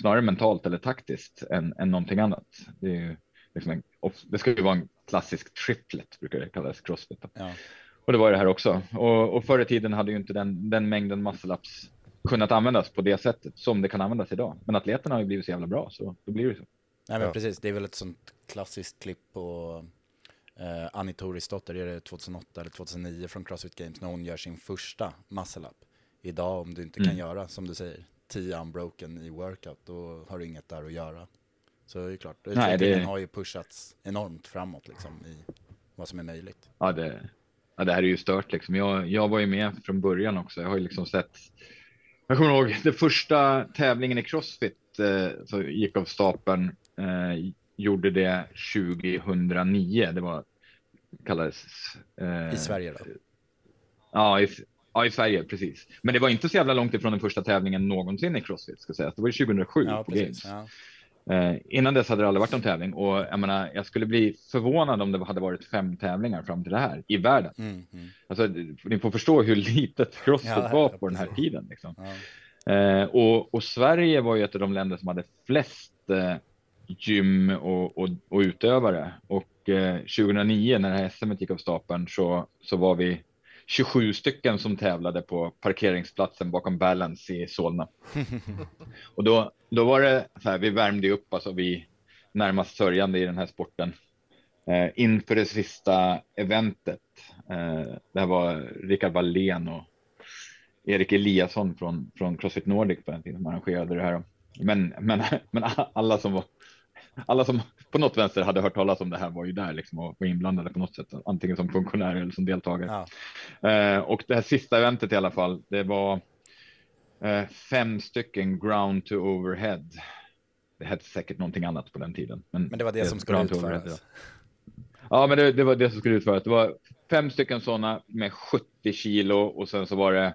snarare mentalt eller taktiskt än, än någonting annat. Det, är ju liksom en, det ska ju vara en klassisk triplet, brukar det kallas, crossfit. Ja. Och det var det här också. Och, och förr i tiden hade ju inte den, den mängden muscle-ups kunnat användas på det sättet som det kan användas idag. Men atleterna har ju blivit så jävla bra, så då blir det så. Nej men ja. precis, det är väl ett sånt klassiskt klipp på eh, Annie Torisdotter, är det 2008 eller 2009 från Crossfit Games när hon gör sin första muscle-up. Idag om du inte mm. kan göra, som du säger, 10 unbroken i workout, då har du inget där att göra. Så det är klart, utvecklingen det... har ju pushats enormt framåt liksom i vad som är möjligt. Ja, det, ja, det här är ju stört liksom. Jag, jag var ju med från början också. Jag har ju liksom sett. Jag kommer ihåg den första tävlingen i Crossfit eh, så gick av stapeln. Eh, gjorde det 2009. Det var kallades. Eh, I Sverige då? Ja, i, ja, i Sverige precis. Men det var inte så jävla långt ifrån den första tävlingen någonsin i Crossfit ska sägas. Det var 2007 ja, på precis, Games. Ja. Eh, innan dess hade det aldrig varit någon tävling och jag menar, jag skulle bli förvånad om det hade varit fem tävlingar fram till det här i världen. Mm, mm. Alltså, ni får förstå hur litet crossfit ja, var på den här tiden. Liksom. Ja. Eh, och, och, Sverige var ju ett av de länder som hade flest eh, gym och, och, och, utövare. Och 2009 eh, när det här SM gick av stapeln så, så var vi 27 stycken som tävlade på parkeringsplatsen bakom Balance i Solna. och då, då var det så här, vi värmde upp, alltså vi närmast sörjande i den här sporten eh, inför det sista eventet. Eh, det här var Rickard Wallén och Erik Eliasson från, från Crossfit Nordic på den tiden som arrangerade det här. Men, men, men alla som var alla som på något vänster hade hört talas om det här var ju där liksom och var inblandade på något sätt, antingen som funktionärer eller som deltagare. Ja. Eh, och det här sista eventet i alla fall, det var eh, fem stycken ground to overhead. Det hette säkert någonting annat på den tiden. Men, men det var det, det som skulle utföras. Ja, men det, det, var det som skulle utföras. Det var fem stycken sådana med 70 kilo och sen så var det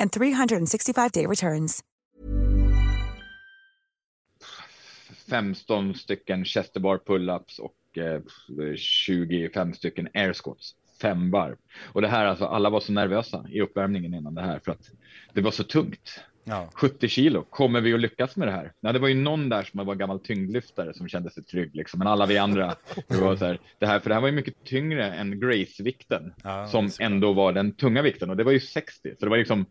and 365-day returns. 15 stycken Chesterbar pull-ups och eh, 25 stycken air squats. Fem varv. Och det här alltså, alla var så nervösa i uppvärmningen innan det här för att det var så tungt. Ja. 70 kilo, kommer vi att lyckas med det här? Nej, det var ju någon där som var gammal tyngdlyftare som kände sig trygg, liksom. men alla vi andra, det var så här, det här, för det här var ju mycket tyngre än Grace-vikten, Ja, som ändå var den tunga vikten, och det var ju 60, så det var liksom,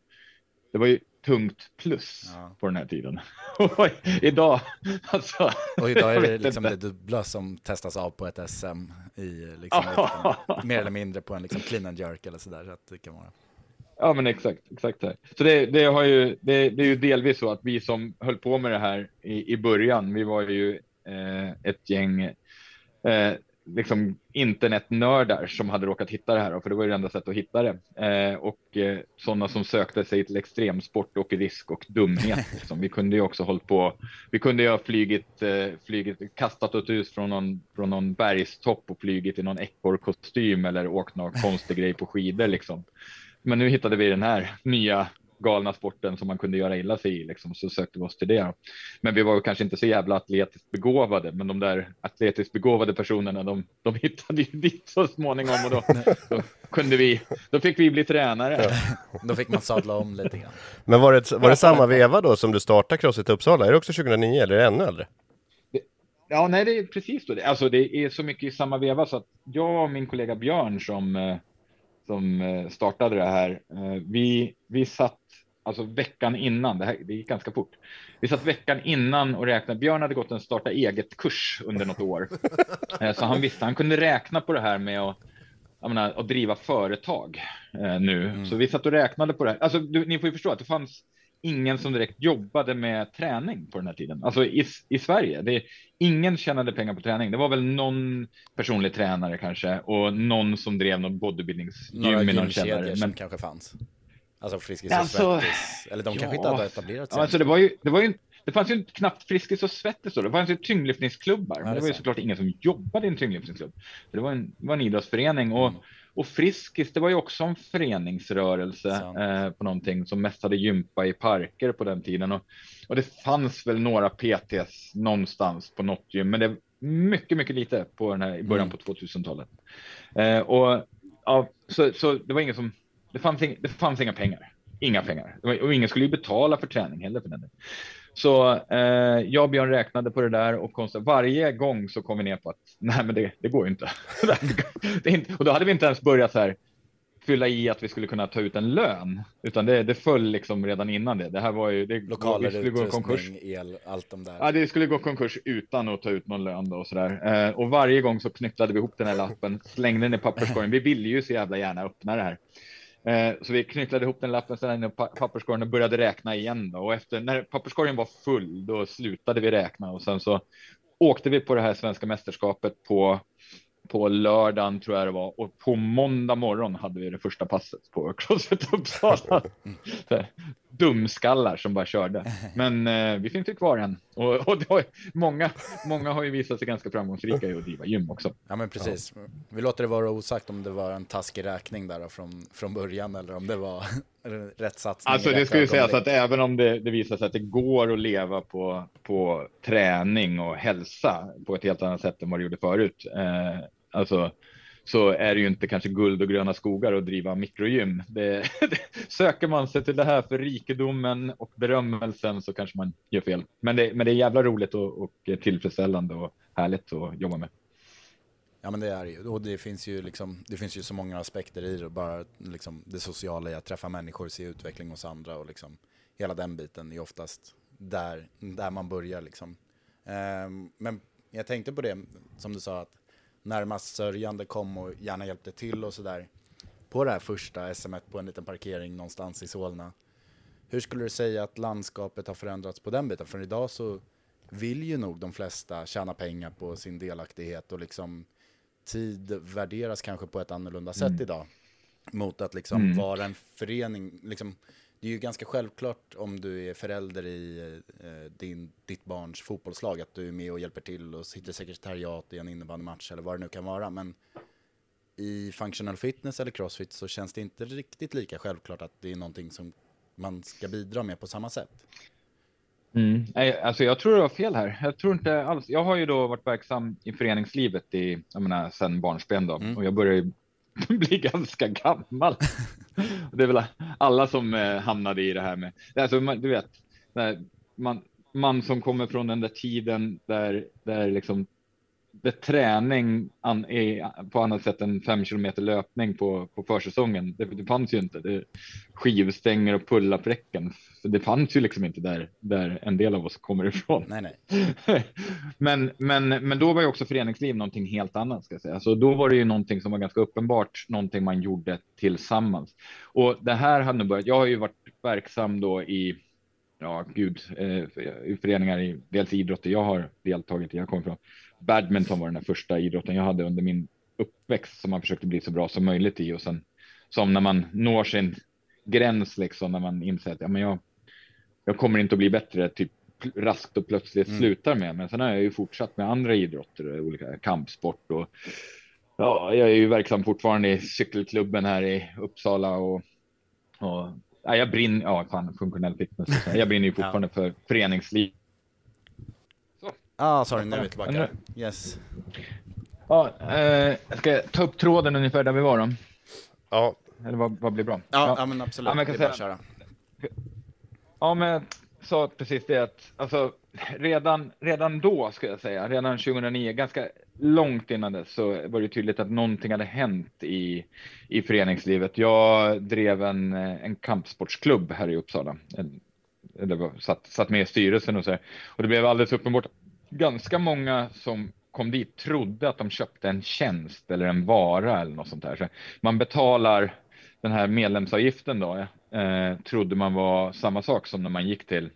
det var ju tungt plus Ja. på den här tiden. Och idag, alltså. Och idag är det liksom det dubbla som testas av på ett SM i liksom vikterna. mer eller mindre på en liksom clean and jerk eller sådär. Så att det kan vara. Ja, men exakt, exakt så. Så det, det har ju, det, det är ju delvis så att vi som höll på med det här i, i början, vi var ju eh, ett gäng eh, liksom internetnördar som hade råkat hitta det här, för det var ju det enda sättet att hitta det. Eh, och eh, sådana som sökte sig till extremsport och risk och dumhet. Liksom. Vi kunde ju också hållit på, vi kunde ju ha flygit, eh, flygit kastat oss ut från någon, från någon bergstopp och flygit i någon ekorrkostym eller åkt någon konstig grej på skidor liksom. Men nu hittade vi den här nya galna sporten som man kunde göra illa sig i, liksom, så sökte vi oss till det. Men vi var ju kanske inte så jävla atletiskt begåvade, men de där atletiskt begåvade personerna, de, de hittade ju dit så småningom och då, då kunde vi, då fick vi bli tränare. Då fick man sadla om lite grann. Men var det, var det samma veva då som du startade Crossit Uppsala? Är det också 2009 eller är det ännu äldre? Ja, nej, det är precis så. Alltså, det är så mycket i samma veva så att jag och min kollega Björn som, eh, som eh, startade det här, eh, vi, vi satt alltså veckan innan, det, här, det gick ganska fort. Vi satt veckan innan och räknade. Björn hade gått en starta eget-kurs under något år, Eh, så han visste, han kunde räkna på det här med att menar, att driva företag nu. Så vi satt och räknade på det här. Alltså, du, ni får ju förstå att det fanns ingen som direkt jobbade med träning på den här tiden. Alltså i, i Sverige. Det, ingen tjänade pengar på träning. Det var väl någon personlig tränare kanske och någon som drev någon bodybuildningsgym i någon källare. Men kanske fanns. Alltså Friskis Ja, och alltså, Svettis. Eller de kanske inte ja. hade etablerat sig. Ja, alltså det var ju, det var ju, det fanns ju knappt Friskis och Svettis då. Det fanns ju tyngdlyftningsklubbar, men det det är var ju såklart ingen som jobbade i en tyngdlyftningsklubb. Det var en, det var en idrottsförening och, och Friskis, det var ju också en föreningsrörelse eh, på någonting som mest hade gympa i parker på den tiden. Och, och det fanns väl några PTs någonstans på något gym, men det mycket, mycket lite på den här i början Mm. på 2000-talet. Eh, och ja, så, så det var ingen som, det fanns, ing, det fanns inga pengar. Inga pengar. Och ingen skulle ju betala för träning heller för den. Så eh, jag och Björn räknade på det där och konstigt, varje gång så kom vi ner på att nej, men det, det går ju inte. det inte. Och då hade vi inte ens börjat så här fylla i att vi skulle kunna ta ut en lön, utan det, det föll liksom redan innan det. Det här var ju, det, Lokaler, skulle gå konkurs. el, allt de där. Ja, det skulle gå konkurs utan att ta ut någon lön då och sådär. Eh, och varje gång så knycklade vi ihop den här lappen, slängde den i papperskorgen. Vi ville ju så jävla gärna öppna det här. Eh, så vi knycklade ihop den lappen, ställde den i papperskorgen och började räkna igen. Då. Och efter, när papperskorgen var full, då slutade vi räkna och sen så åkte vi på det här svenska mästerskapet på på lördagen tror jag det var och på måndag morgon hade vi det första passet på Crossfit Uppsala. Här, Dumskallar som bara körde. Men eh, vi finns ju kvar än och, och har, många, många har ju visat sig ganska framgångsrika i att driva gym också. Ja men precis. Vi låter det vara osagt om det var en taskig räkning där från, från början eller om det var rätt satsning. Alltså det ska ju sägas att även om det, det visar sig att det går att leva på, på träning och hälsa på ett helt annat sätt än vad det gjorde förut. Eh, alltså så är det ju inte kanske guld och gröna skogar att driva mikrogym. Det, det, söker man sig till det här för rikedomen och berömmelsen så kanske man gör fel. Men det, men det är jävla roligt och, och tillfredsställande och härligt att jobba med. Ja men det är det ju. Och det finns ju, liksom, det finns ju så många aspekter i det. Bara liksom, det sociala i att träffa människor, se utveckling hos andra och liksom, hela den biten är oftast där, där man börjar. Liksom. Ehm, men jag tänkte på det, som du sa, att närmast sörjande kom och gärna hjälpte till och sådär. På det här första SM på en liten parkering någonstans i Solna. Hur skulle du säga att landskapet har förändrats på den biten? För idag så vill ju nog de flesta tjäna pengar på sin delaktighet och liksom tid värderas kanske på ett annorlunda sätt mm. idag. Mot att liksom mm. vara en förening, liksom, det är ju ganska självklart om du är förälder i eh, din, ditt barns fotbollslag att du är med och hjälper till och sitter sekretariat i en innebandymatch eller vad det nu kan vara. Men i functional fitness eller crossfit så känns det inte riktigt lika självklart att det är någonting som man ska bidra med på samma sätt. Mm. Alltså jag tror det var fel här. Jag tror inte alls. Jag har ju då varit verksam i föreningslivet i, jag menar, sedan barnsben då mm. och jag börjar blir ganska gammal. det är väl alla som eh, hamnade i det här med, alltså, du vet, man, man som kommer från den där tiden där, där liksom där träning an, är på annat sätt än fem kilometer löpning på, på försäsongen. Det, det fanns ju inte. Det, skivstänger och pull-up-räcken. Det fanns ju liksom inte där, där en del av oss kommer ifrån. Nej, nej. men, men, men då var ju också föreningsliv någonting helt annat. Ska jag säga. Så då var det ju någonting som var ganska uppenbart, någonting man gjorde tillsammans. Och det här hade börjat. Jag har ju varit verksam då i ja, gud, eh, föreningar i dels idrotter jag har deltagit i. Jag kommer från badminton var den första idrotten jag hade under min uppväxt som man försökte bli så bra som möjligt i och sen som när man når sin gräns liksom när man inser att ja, men jag, jag kommer inte att bli bättre typ raskt och plötsligt mm. slutar med. Men sen har jag ju fortsatt med andra idrotter, olika kampsport och ja, jag är ju verksam fortfarande i cykelklubben här i Uppsala och, och ja, jag brinner, ja, fan, funktionell fitness. Jag brinner ju fortfarande ja. för föreningsliv Ah, sorry, nu är vi tillbaka. Yes. Ja, eh, jag ska ta upp tråden ungefär där vi var då. Ja. Eller vad, vad blir bra? Ja, ja. ja men absolut. Ja, men jag kan säga, köra. Ja, men jag sa precis det att alltså, redan, redan då, ska jag säga, redan 2009, ganska långt innan dess, så var det tydligt att någonting hade hänt i, i föreningslivet. Jag drev en, en kampsportsklubb här i Uppsala. En, eller satt, satt med i styrelsen och så. Här. Och det blev alldeles uppenbart ganska många som kom dit trodde att de köpte en tjänst eller en vara eller något sånt där. Så man betalar den här medlemsavgiften då, eh, trodde man var samma sak som när man gick till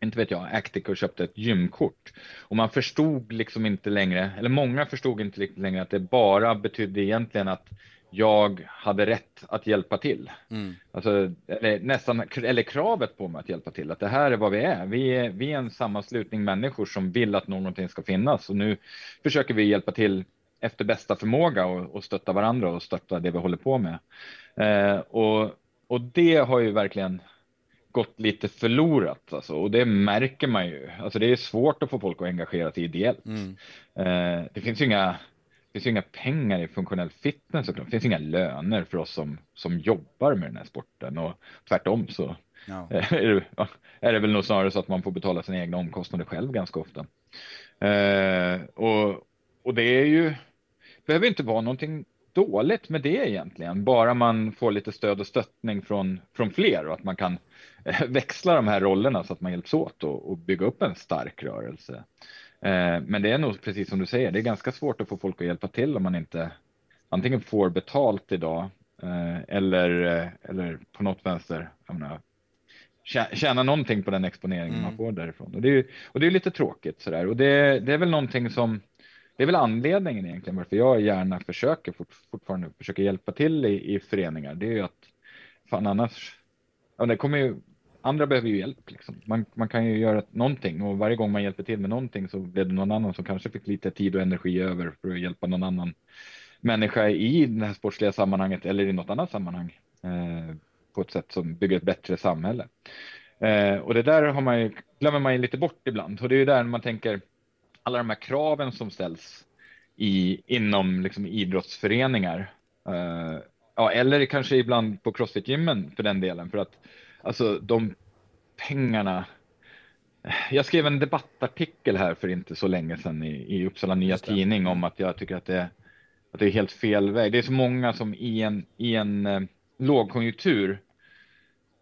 inte vet jag, Actic och köpte ett gymkort. Och man förstod liksom inte längre, eller många förstod inte riktigt längre att det bara betydde egentligen att jag hade rätt att hjälpa till. Mm. Alltså, eller, nästan, eller kravet på mig att hjälpa till. Att det här är vad vi är. Vi är, vi är en sammanslutning människor som vill att någonting ska finnas. Och nu försöker vi hjälpa till efter bästa förmåga och, och stötta varandra och stötta det vi håller på med. Eh, och, och det har ju verkligen gått lite förlorat. Alltså, och det märker man ju. Alltså, det är svårt att få folk att engagera sig ideellt. Mm. Eh, det finns ju inga finns ju inga pengar i funktionell fitness såklart. Det finns inga löner för oss som, som jobbar med den här sporten och tvärtom så no. är, det, är det väl nog snarare så att man får betala sina egna omkostnader själv ganska ofta. Eh, och, och det är ju, behöver inte vara någonting dåligt med det egentligen, bara man får lite stöd och stöttning från, från fler och att man kan växla de här rollerna så att man hjälps åt och, och bygga upp en stark rörelse. Eh, men det är nog precis som du säger, det är ganska svårt att få folk att hjälpa till om man inte antingen får betalt idag eh, eller, eh, eller på något vänster menar, tjäna någonting på den exponeringen mm. man får därifrån. Och det är, och det är lite tråkigt sådär. Och det, det är väl någonting som, det är väl anledningen egentligen varför jag gärna försöker fort, fortfarande försöka hjälpa till i, i föreningar. Det är ju att fan annars, ja, det kommer ju andra behöver ju hjälp. Liksom. Man, man kan ju göra någonting och varje gång man hjälper till med någonting så blir det någon annan som kanske fick lite tid och energi över för att hjälpa någon annan människa i det här sportsliga sammanhanget eller i något annat sammanhang eh, på ett sätt som bygger ett bättre samhälle. Eh, och det där har man ju, glömmer man ju lite bort ibland och det är ju där man tänker alla de här kraven som ställs i, inom liksom idrottsföreningar. Eh, ja, eller kanske ibland på crossfit-gymmen för den delen. För att alltså de pengarna. Jag skrev en debattartikel här för inte så länge sedan i, i Uppsala Nya Tidning om att jag tycker att det, att det är helt fel väg. Det är så många som i en, i en eh, lågkonjunktur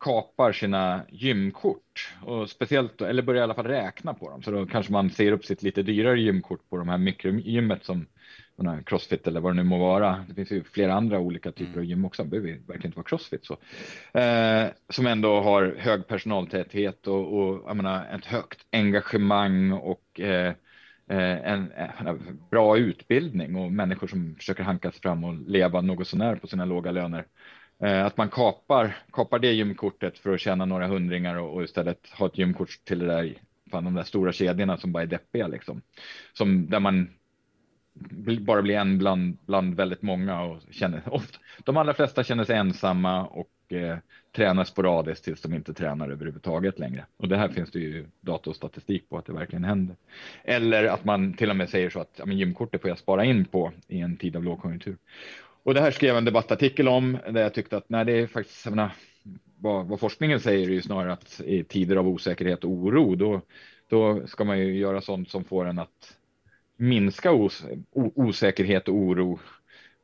kapar sina gymkort och speciellt eller börjar i alla fall räkna på dem. Så då kanske man ser upp sitt lite dyrare gymkort på de här mikrogymmet som Crossfit eller vad det nu må vara. Det finns ju flera andra olika typer mm. av gym också. Det behöver verkligen inte vara Crossfit så. Eh, som ändå har hög personaltäthet och, och menar, ett högt engagemang och eh, eh en, en, bra utbildning och människor som försöker hanka sig fram och leva något sånär på sina låga löner. Eh, att man kapar, kapar det gymkortet för att tjäna några hundringar och, och istället ha ett gymkort till det där, fan, de där stora kedjorna som bara är deppiga liksom. Som där man bara bli en bland, bland väldigt många och känner ofta, de allra flesta känner sig ensamma och eh, tränar sporadiskt tills de inte tränar överhuvudtaget längre. Och det här finns det ju data och statistik på att det verkligen händer. Eller att man till och med säger så att ja, men gymkortet får jag spara in på i en tid av lågkonjunktur. Och det här skrev jag en debattartikel om där jag tyckte att nej, det är faktiskt menar, vad, vad, forskningen säger är ju snarare att i tider av osäkerhet och oro, då, då ska man ju göra sånt som får en att minska os, osäkerhet och oro.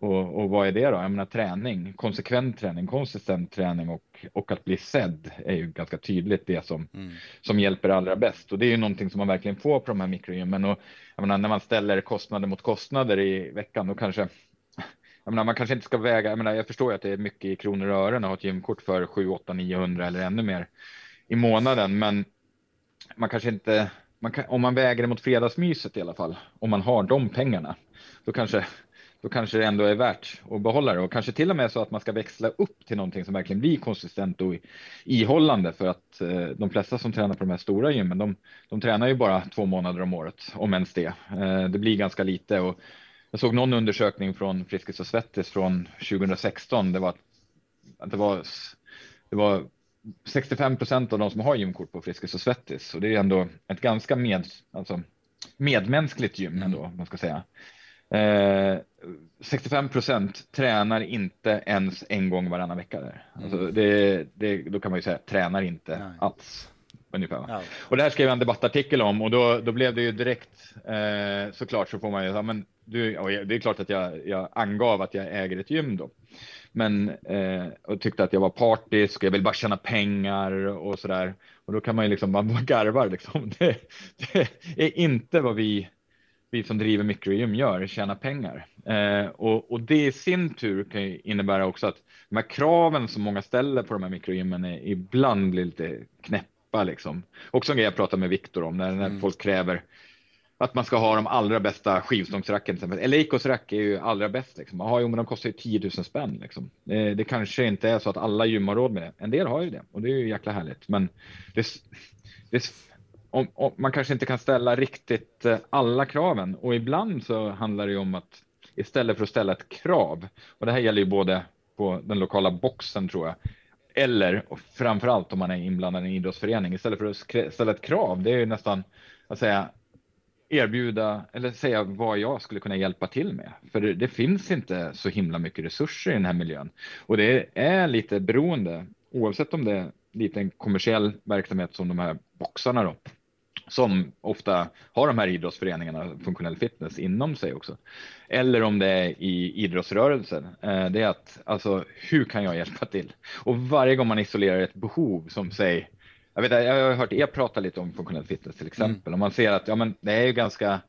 Och, och, vad är det då? Jag menar träning, konsekvent träning, konsistent träning och, och att bli sedd är ju ganska tydligt det som, mm. som hjälper allra bäst. Och det är ju någonting som man verkligen får på de här mikrogymmen. Och jag menar, när man ställer kostnader mot kostnader i veckan, då kanske jag menar, man kanske inte ska väga, jag, menar, jag förstår ju att det är mycket i kronor och ören att ha ett gymkort för 7, 8, 900 eller ännu mer i månaden, men man kanske inte, man kan, om man väger det mot fredagsmyset i alla fall, om man har de pengarna, då kanske, då kanske det ändå är värt att behålla det och kanske till och med så att man ska växla upp till någonting som verkligen blir konsistent och ihållande för att eh, de flesta som tränar på de här stora gymmen, de, de tränar ju bara två månader om året, om ens det. Eh, det blir ganska lite och jag såg någon undersökning från Friskis och Svettis från 2016. Det var, att det var, det var 65 procent av de som har gymkort på Friskis och Svettis. Och det är ändå ett ganska med, alltså, medmänskligt gym mm. ändå, man ska säga. Eh, 65 procent tränar inte ens en gång varannan vecka där. Alltså mm. det, det, då kan man ju säga tränar inte Nej. alls. Ungefär. Ja. Och det här skrev jag en debattartikel om och då, då blev det ju direkt eh, såklart så får man ju, ja, men du, det är klart att jag, jag angav att jag äger ett gym då. Men eh, och tyckte att jag var partisk, jag vill bara tjäna pengar och så där. Och då kan man ju liksom, man garvar liksom. Det, det är inte vad vi, vi som driver mikrogym gör, tjäna pengar. Eh, och, och det i sin tur kan ju innebära också att de här kraven som många ställer på de här mikrogymmen är ibland blir lite knäppa liksom. Också en grej jag pratade med Viktor om när, när mm. folk kräver att man ska ha de allra bästa skivstångsracken. Eleikos rack är ju allra bäst. Liksom. Aha, jo, men de kostar ju 10 000 spänn. Liksom. Det, det, kanske inte är så att alla gym har råd med det. En del har ju det och det är ju jäkla härligt. Men det, det, om, om, man kanske inte kan ställa riktigt eh, alla kraven och ibland så handlar det ju om att istället för att ställa ett krav och det här gäller ju både på den lokala boxen tror jag eller framför allt om man är inblandad i en idrottsförening istället för att ställa ett krav. Det är ju nästan att säga erbjuda eller säga vad jag skulle kunna hjälpa till med. För det, det, finns inte så himla mycket resurser i den här miljön och det är lite beroende oavsett om det är lite en kommersiell verksamhet som de här boxarna då som ofta har de här idrottsföreningarna funktionell fitness inom sig också. Eller om det är i idrottsrörelsen. Eh, det är att alltså hur kan jag hjälpa till? Och varje gång man isolerar ett behov som säg jag, vet, jag har hört er prata lite om funktionell fitness till exempel. Mm. Man ser att ja, men det är ju ganska,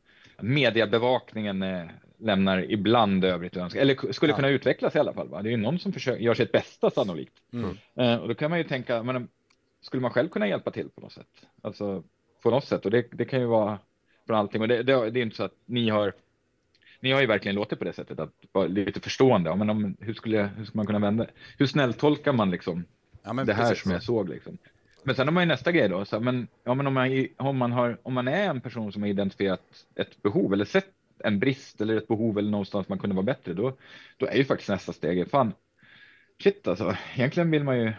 mediebevakningen eh, lämnar ibland övrigt eller skulle ja. kunna utvecklas i alla fall. Va? Det är ju någon som försöker, gör sitt bästa sannolikt. Mm. Eh, och då kan man ju tänka, men, skulle man själv kunna hjälpa till på något sätt? Alltså på något sätt och det, det kan ju vara från allting och det, det, det är inte så att ni har ni har ju verkligen låtit på det sättet att vara lite förstående. Ja, men om, hur skulle hur skulle man kunna vända? Hur snälltolkar man liksom ja, det här som jag såg liksom? Men sen har man ju nästa grej då. Så, men, ja, men om, man, om, man har, om man är en person som har identifierat ett behov eller sett en brist eller ett behov eller någonstans man kunde vara bättre, då, då är ju faktiskt nästa steg, fan, shit alltså, egentligen vill man ju,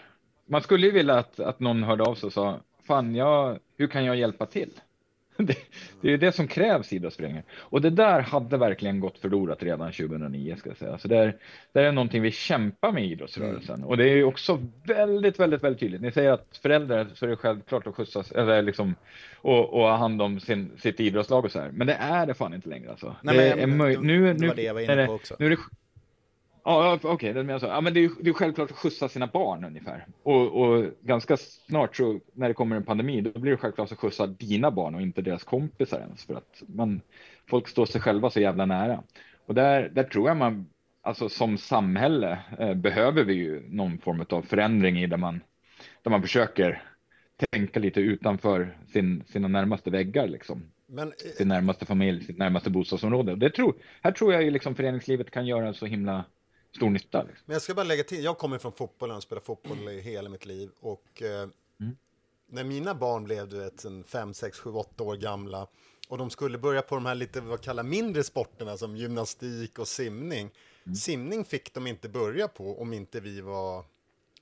man skulle ju vilja att, att någon hörde av sig och sa, fan, jag, hur kan jag hjälpa till? det, det är det som krävs idrottsföreningar. Och det där hade verkligen gått förlorat redan 2009 ska jag säga. Så det är, det är någonting vi kämpar med i idrottsrörelsen. Mm. Och det är ju också väldigt, väldigt, väldigt tydligt. Ni säger att föräldrar så är det självklart att skjutsas eller liksom och, och ha hand om sin, sitt idrottslag och så här. Men det är det fan inte längre alltså. Nej, det men, är det, nu, det nu, var det jag var inne på också. nu är det Ja, okej, det menar så. Ja, men det är det är självklart att skjutsa sina barn ungefär. Och, och ganska snart så när det kommer en pandemi, då blir det självklart att skjutsa dina barn och inte deras kompisar ens för att man, folk står sig själva så jävla nära. Och där, där tror jag man, alltså som samhälle eh, behöver vi ju någon form av förändring i där man, där man försöker tänka lite utanför sin, sina närmaste väggar liksom Men eh, sin närmaste familj, sitt närmaste bostadsområde. Och det tror, här tror jag ju liksom föreningslivet kan göra så himla stor nytta. Liksom. Men jag ska bara lägga till, jag kommer från fotbollen och spelat fotboll i hela mitt liv. Och eh, när mina barn blev du vet, en 5, 6, 7, 8 år gamla och de skulle börja på de här lite vad kallar mindre sporterna som gymnastik och simning. Simning fick de inte börja på om inte vi var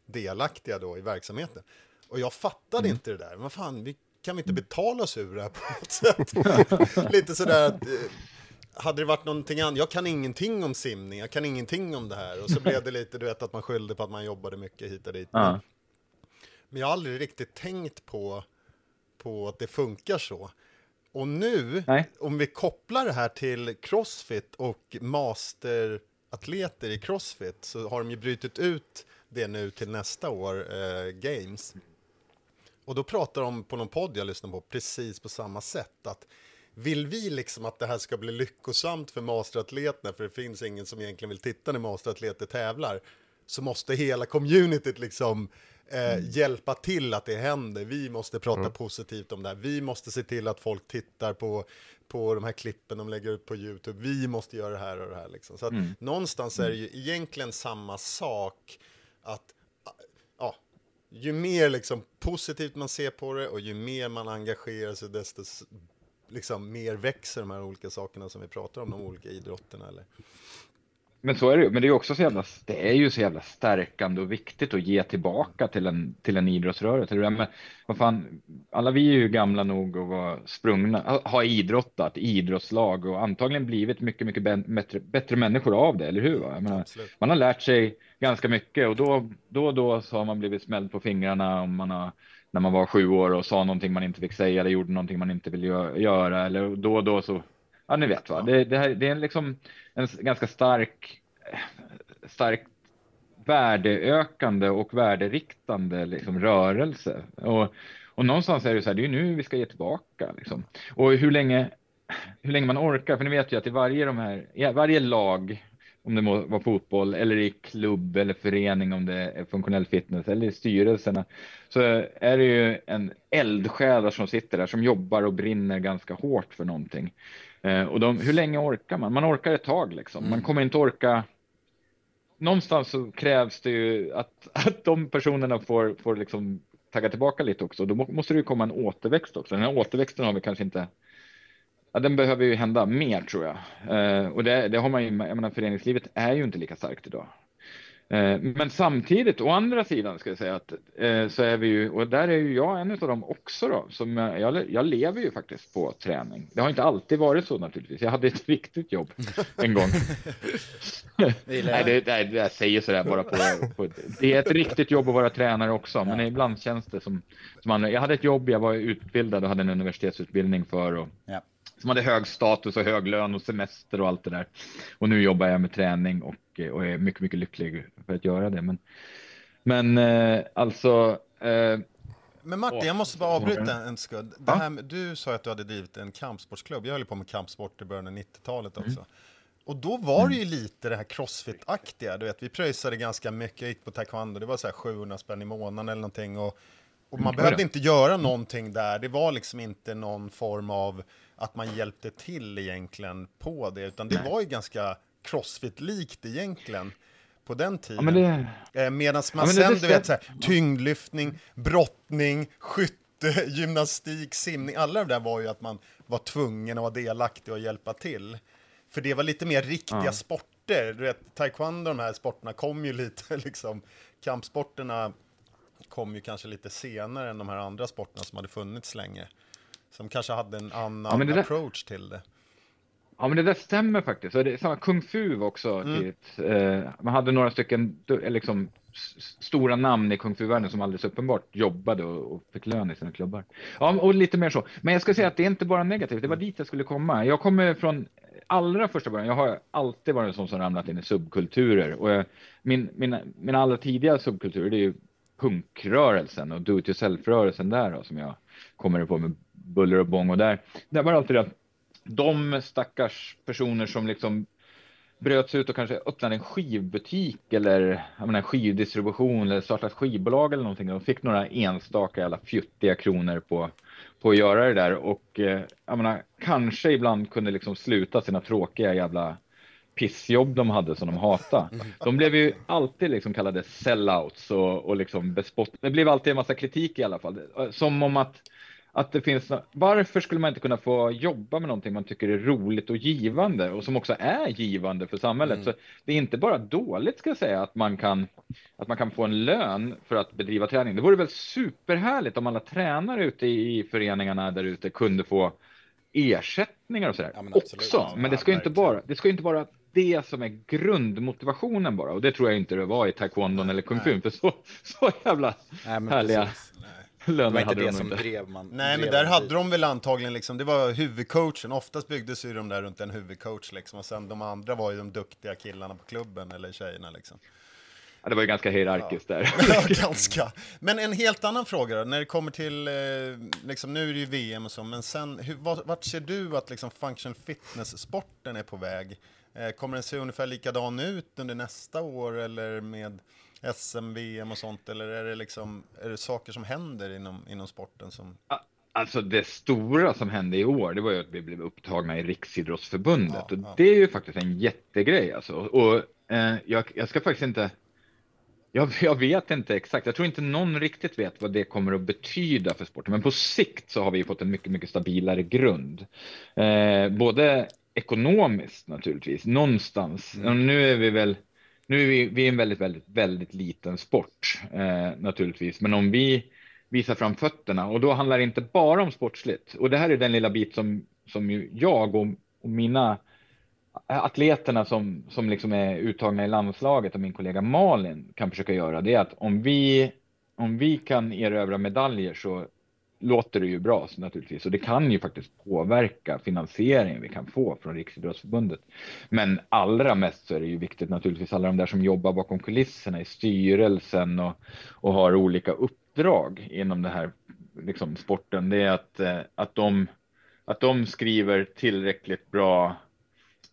delaktiga då i verksamheten. Och jag fattade inte det där. Vad fan, vi, kan vi inte betala oss ur det här på något sätt? lite sådär att eh, hade det varit någonting annat, jag kan ingenting om simning, jag kan ingenting om det här. Och så blev det lite, du vet, att man skyllde på att man jobbade mycket hit och dit. Men, Ja. men jag har aldrig riktigt tänkt på, på att det funkar så. Och nu, Nej. om vi kopplar det här till Crossfit och masteratleter i Crossfit, så har de ju brutit ut det nu till nästa år, eh, Games. Och då pratar de på någon podd jag lyssnar på precis på samma sätt. Att vill vi liksom att det här ska bli lyckosamt för masteratleterna, för det finns ingen som egentligen vill titta när masteratleter tävlar, så måste hela communityt liksom eh, hjälpa till att det händer. Vi måste prata positivt om det här. Vi måste se till att folk tittar på, på de här klippen de lägger ut på YouTube. Vi måste göra det här och det här. Liksom. Så att någonstans är det ju egentligen samma sak. att ja, ju mer liksom positivt man ser på det och ju mer man engagerar sig desto liksom mer växer de här olika sakerna som vi pratar om, de olika idrotterna. Eller? Men så är det ju. Men det är också så jävla, det är ju så jävla stärkande och viktigt att ge tillbaka till en, till en idrottsrörelse. Med, vad fan, alla vi är ju gamla nog att vara sprungna, ha- idrottat, idrottslag och antagligen blivit mycket, mycket bättre, bättre människor av det, eller hur? Menar, man har lärt sig ganska mycket och då, då och då så har man blivit smälld på fingrarna om man har, när man var sju år och sa någonting man inte fick säga eller gjorde någonting man inte ville gö- göra eller då och då så, ja ni vet va, det, det, här, det är liksom en ganska stark, stark värdeökande och värderiktande liksom, rörelse. Och, och någonstans är det så här, det är ju nu vi ska ge tillbaka. Liksom. Och hur länge, hur länge man orkar, för ni vet ju att i varje, de här, varje lag, om det må vara fotboll eller i klubb eller förening om det är funktionell fitness eller i styrelserna, så är det ju en eldsjälar som sitter där som jobbar och brinner ganska hårt för någonting. Eh, och de, hur länge orkar man? Man orkar ett tag liksom. Man kommer inte orka någonstans så krävs det ju att, att de personerna får, får liksom tagga tillbaka lite också. Då må- måste det ju komma en återväxt också. Den här återväxten har vi kanske inte. Ja, den behöver ju hända mer tror jag. Eh, och det, det har man ju. Jag menar, föreningslivet är ju inte lika starkt idag. Eh, men samtidigt, å andra sidan ska jag säga att eh, så är vi ju, och där är ju jag en av dem också då, som jag, jag, lever ju faktiskt på träning. Det har inte alltid varit så naturligtvis. Jag hade ett riktigt jobb en gång. nej, det, nej, det jag säger sådär bara på, på, det är ett riktigt jobb att vara tränare också, men ibland känns det som, som andra. Jag hade ett jobb, jag var utbildad och hade en universitetsutbildning för och Ja. Som hade hög status och hög lön och semester och allt det där. Och nu jobbar jag med träning och, och är mycket, mycket lycklig för att göra det. Men, men eh, alltså, eh, Men Martin, Åh, jag måste bara avbryta en sekund. Det här med, du sa att du hade drivit en kampsportsklubb. Jag höll på med kampsport i början av 90-talet Mm. också. Och då var det ju lite det här crossfit-aktiga. Du vet, vi pröjsade ganska mycket. Jag gick på taekwondo. Det var så här 700 spänn i månaden eller någonting. Och, och man Mm, behövde inte göra någonting där. Det var liksom inte någon form av att man hjälpte till egentligen på det. Utan det var ju ganska crossfit-likt egentligen på den ja, tiden. men det, Eh, Medan man Ja, det- sen, det du vet, så här, tyngdlyftning, brottning, skytte, gymnastik, simning, alla det där var ju att man var tvungen att vara delaktig och hjälpa till. För det var lite mer riktiga Ja. sporter. Du vet, taekwondo, de här sporterna kom ju lite, liksom, kampsporterna kom ju kanske lite senare än de här andra sporterna som hade funnits länge. Som kanske hade en annan Ja, det där- approach till det. Ja, men det där stämmer faktiskt. Och det är samma Kung Fu var också Mm. tidigt. Eh, man hade några stycken eh, liksom, stora namn i Kung Fu-världen som alldeles uppenbart jobbade och, och fick lön i sina klubbar. Ja, och lite mer så. Men jag ska säga att det är inte bara negativt. Det var dit jag skulle komma. Jag kommer från allra första början. Jag har alltid varit en sån som ramlat in i subkulturer. Och jag, min, mina, mina allra tidiga subkulturer, det är ju punkrörelsen och do-it-yourself-rörelsen där då, som jag kommer på med buller och bång. Och där, där var det alltid att de stackars personer som liksom bröts ut och kanske öppnade en skivbutik eller menar, skivdistribution eller startade ett skivbolag eller någonting. De fick några enstaka jävla fjuttiga kronor på, på att göra det där och eh, jag menar, kanske ibland kunde liksom sluta sina tråkiga jävla pissjobb de hade som de hatade. De blev ju alltid liksom kallade sellouts och, och liksom bespott. Det blev alltid en massa kritik i alla fall. Som om att att det finns, varför skulle man inte kunna få jobba med någonting man tycker är roligt och givande och som också är givande för samhället? Så det är inte bara dåligt ska jag säga att man kan att man kan få en lön för att bedriva träning. Det vore väl superhärligt om alla tränare ute i, föreningarna där ute kunde få ersättningar och sådär Ja, men också. Men det ska ju inte bara, det ska inte vara det som är grundmotivationen bara och det tror jag inte det var i taekwondon eller kung fu för så, så jävla Nej, härliga precis. löner Det var inte det de som inte. drev man. Nej, men drev där man hade dit. de väl antagligen liksom, det var huvudcoachen. Oftast byggdes ju de där runt en huvudcoach liksom. Och sen de andra var ju de duktiga killarna på klubben eller tjejerna liksom. Ja, det var ju ganska hierarkiskt där. Ja, ganska. Men en helt annan fråga då, när det kommer till, eh, liksom, nu är det ju VM och så, men sen, hur, vart, ser du att liksom function fitness-sporten är på väg? Eh, kommer den se ungefär likadan ut under nästa år eller med SM, VM och sånt? Eller är det liksom, är det saker som händer inom, inom sporten som... Alltså det stora som hände i år, det var ju att vi blev upptagna i Riksidrottsförbundet. Ja, och ja. det är ju faktiskt en jättegrej alltså. Och eh, jag, jag ska faktiskt inte, jag, jag vet inte exakt, jag tror inte någon riktigt vet vad det kommer att betyda för sporten. Men på sikt så har vi fått en mycket, mycket stabilare grund. Eh, både ekonomiskt naturligtvis, någonstans. Och nu är vi väl, nu är vi, vi är en väldigt, väldigt, väldigt liten sport eh, naturligtvis. Men om vi visar fram fötterna och då handlar det inte bara om sportsligt. Och det här är den lilla bit som, som ju jag och, och mina atleterna som, som liksom är uttagna i landslaget och min kollega Malin kan försöka göra. Det är att om vi, om vi kan erövra medaljer så låter det ju bra så naturligtvis. Och det kan ju faktiskt påverka finansieringen vi kan få från Riksidrottsförbundet. Men allra mest så är det ju viktigt naturligtvis alla de där som jobbar bakom kulisserna i styrelsen och, och har olika uppdrag inom den här liksom, sporten. Det är att, eh, att, de, att de skriver tillräckligt bra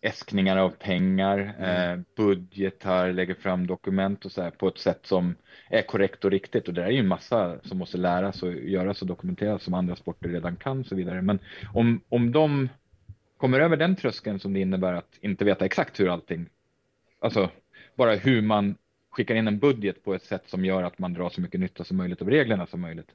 äskningar av pengar, eh, budgetar, lägger fram dokument och så här på ett sätt som är korrekt och riktigt. Och det är ju en massa som måste läras och göras och dokumenteras som andra sporter redan kan och så vidare. Men om, om de kommer över den tröskeln som det innebär att inte veta exakt hur allting, alltså bara hur man skickar in en budget på ett sätt som gör att man drar så mycket nytta som möjligt av reglerna som möjligt.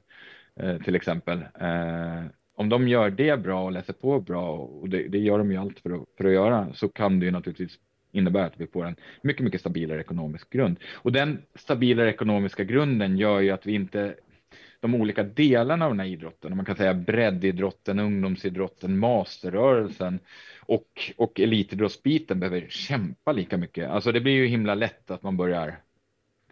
Eh, till exempel. Eh, om de gör det bra och läser på bra och det, det gör de ju allt för att, för att göra så kan det ju naturligtvis innebära att vi får en mycket, mycket stabilare ekonomisk grund. Och den stabilare ekonomiska grunden gör ju att vi inte de olika delarna av den här idrotten, man kan säga breddidrotten, ungdomsidrotten, masterrörelsen och, och elitidrottsbiten behöver kämpa lika mycket. Alltså det blir ju himla lätt att man börjar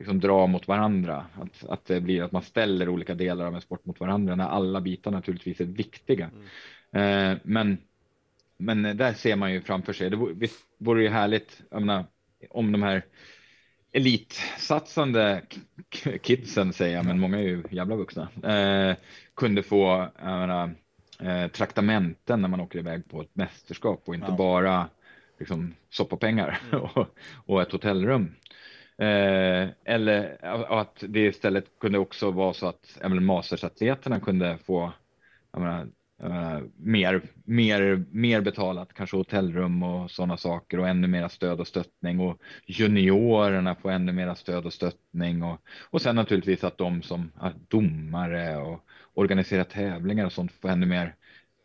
liksom dra mot varandra. Att, att det blir att man ställer olika delar av en sport mot varandra när alla bitar naturligtvis är viktiga. Eh, men, men där ser man ju framför sig, det vore, visst vore ju härligt menar, om de här elitsatsande kidsen säger jag, men många är ju jävla vuxna, eh, kunde få menar, eh, traktamenten när man åker iväg på ett mästerskap och inte Ja. bara liksom, soppapengar och, och ett hotellrum. Eh, eller att det istället kunde också vara så att även men mastersatleterna kunde få jag menar, jag mer, mer, mer betalat, kanske hotellrum och sådana saker och ännu mera stöd och stöttning. Och juniorerna får ännu mera stöd och stöttning och, och sen naturligtvis att de som är domare och organiserar tävlingar och sånt får ännu mer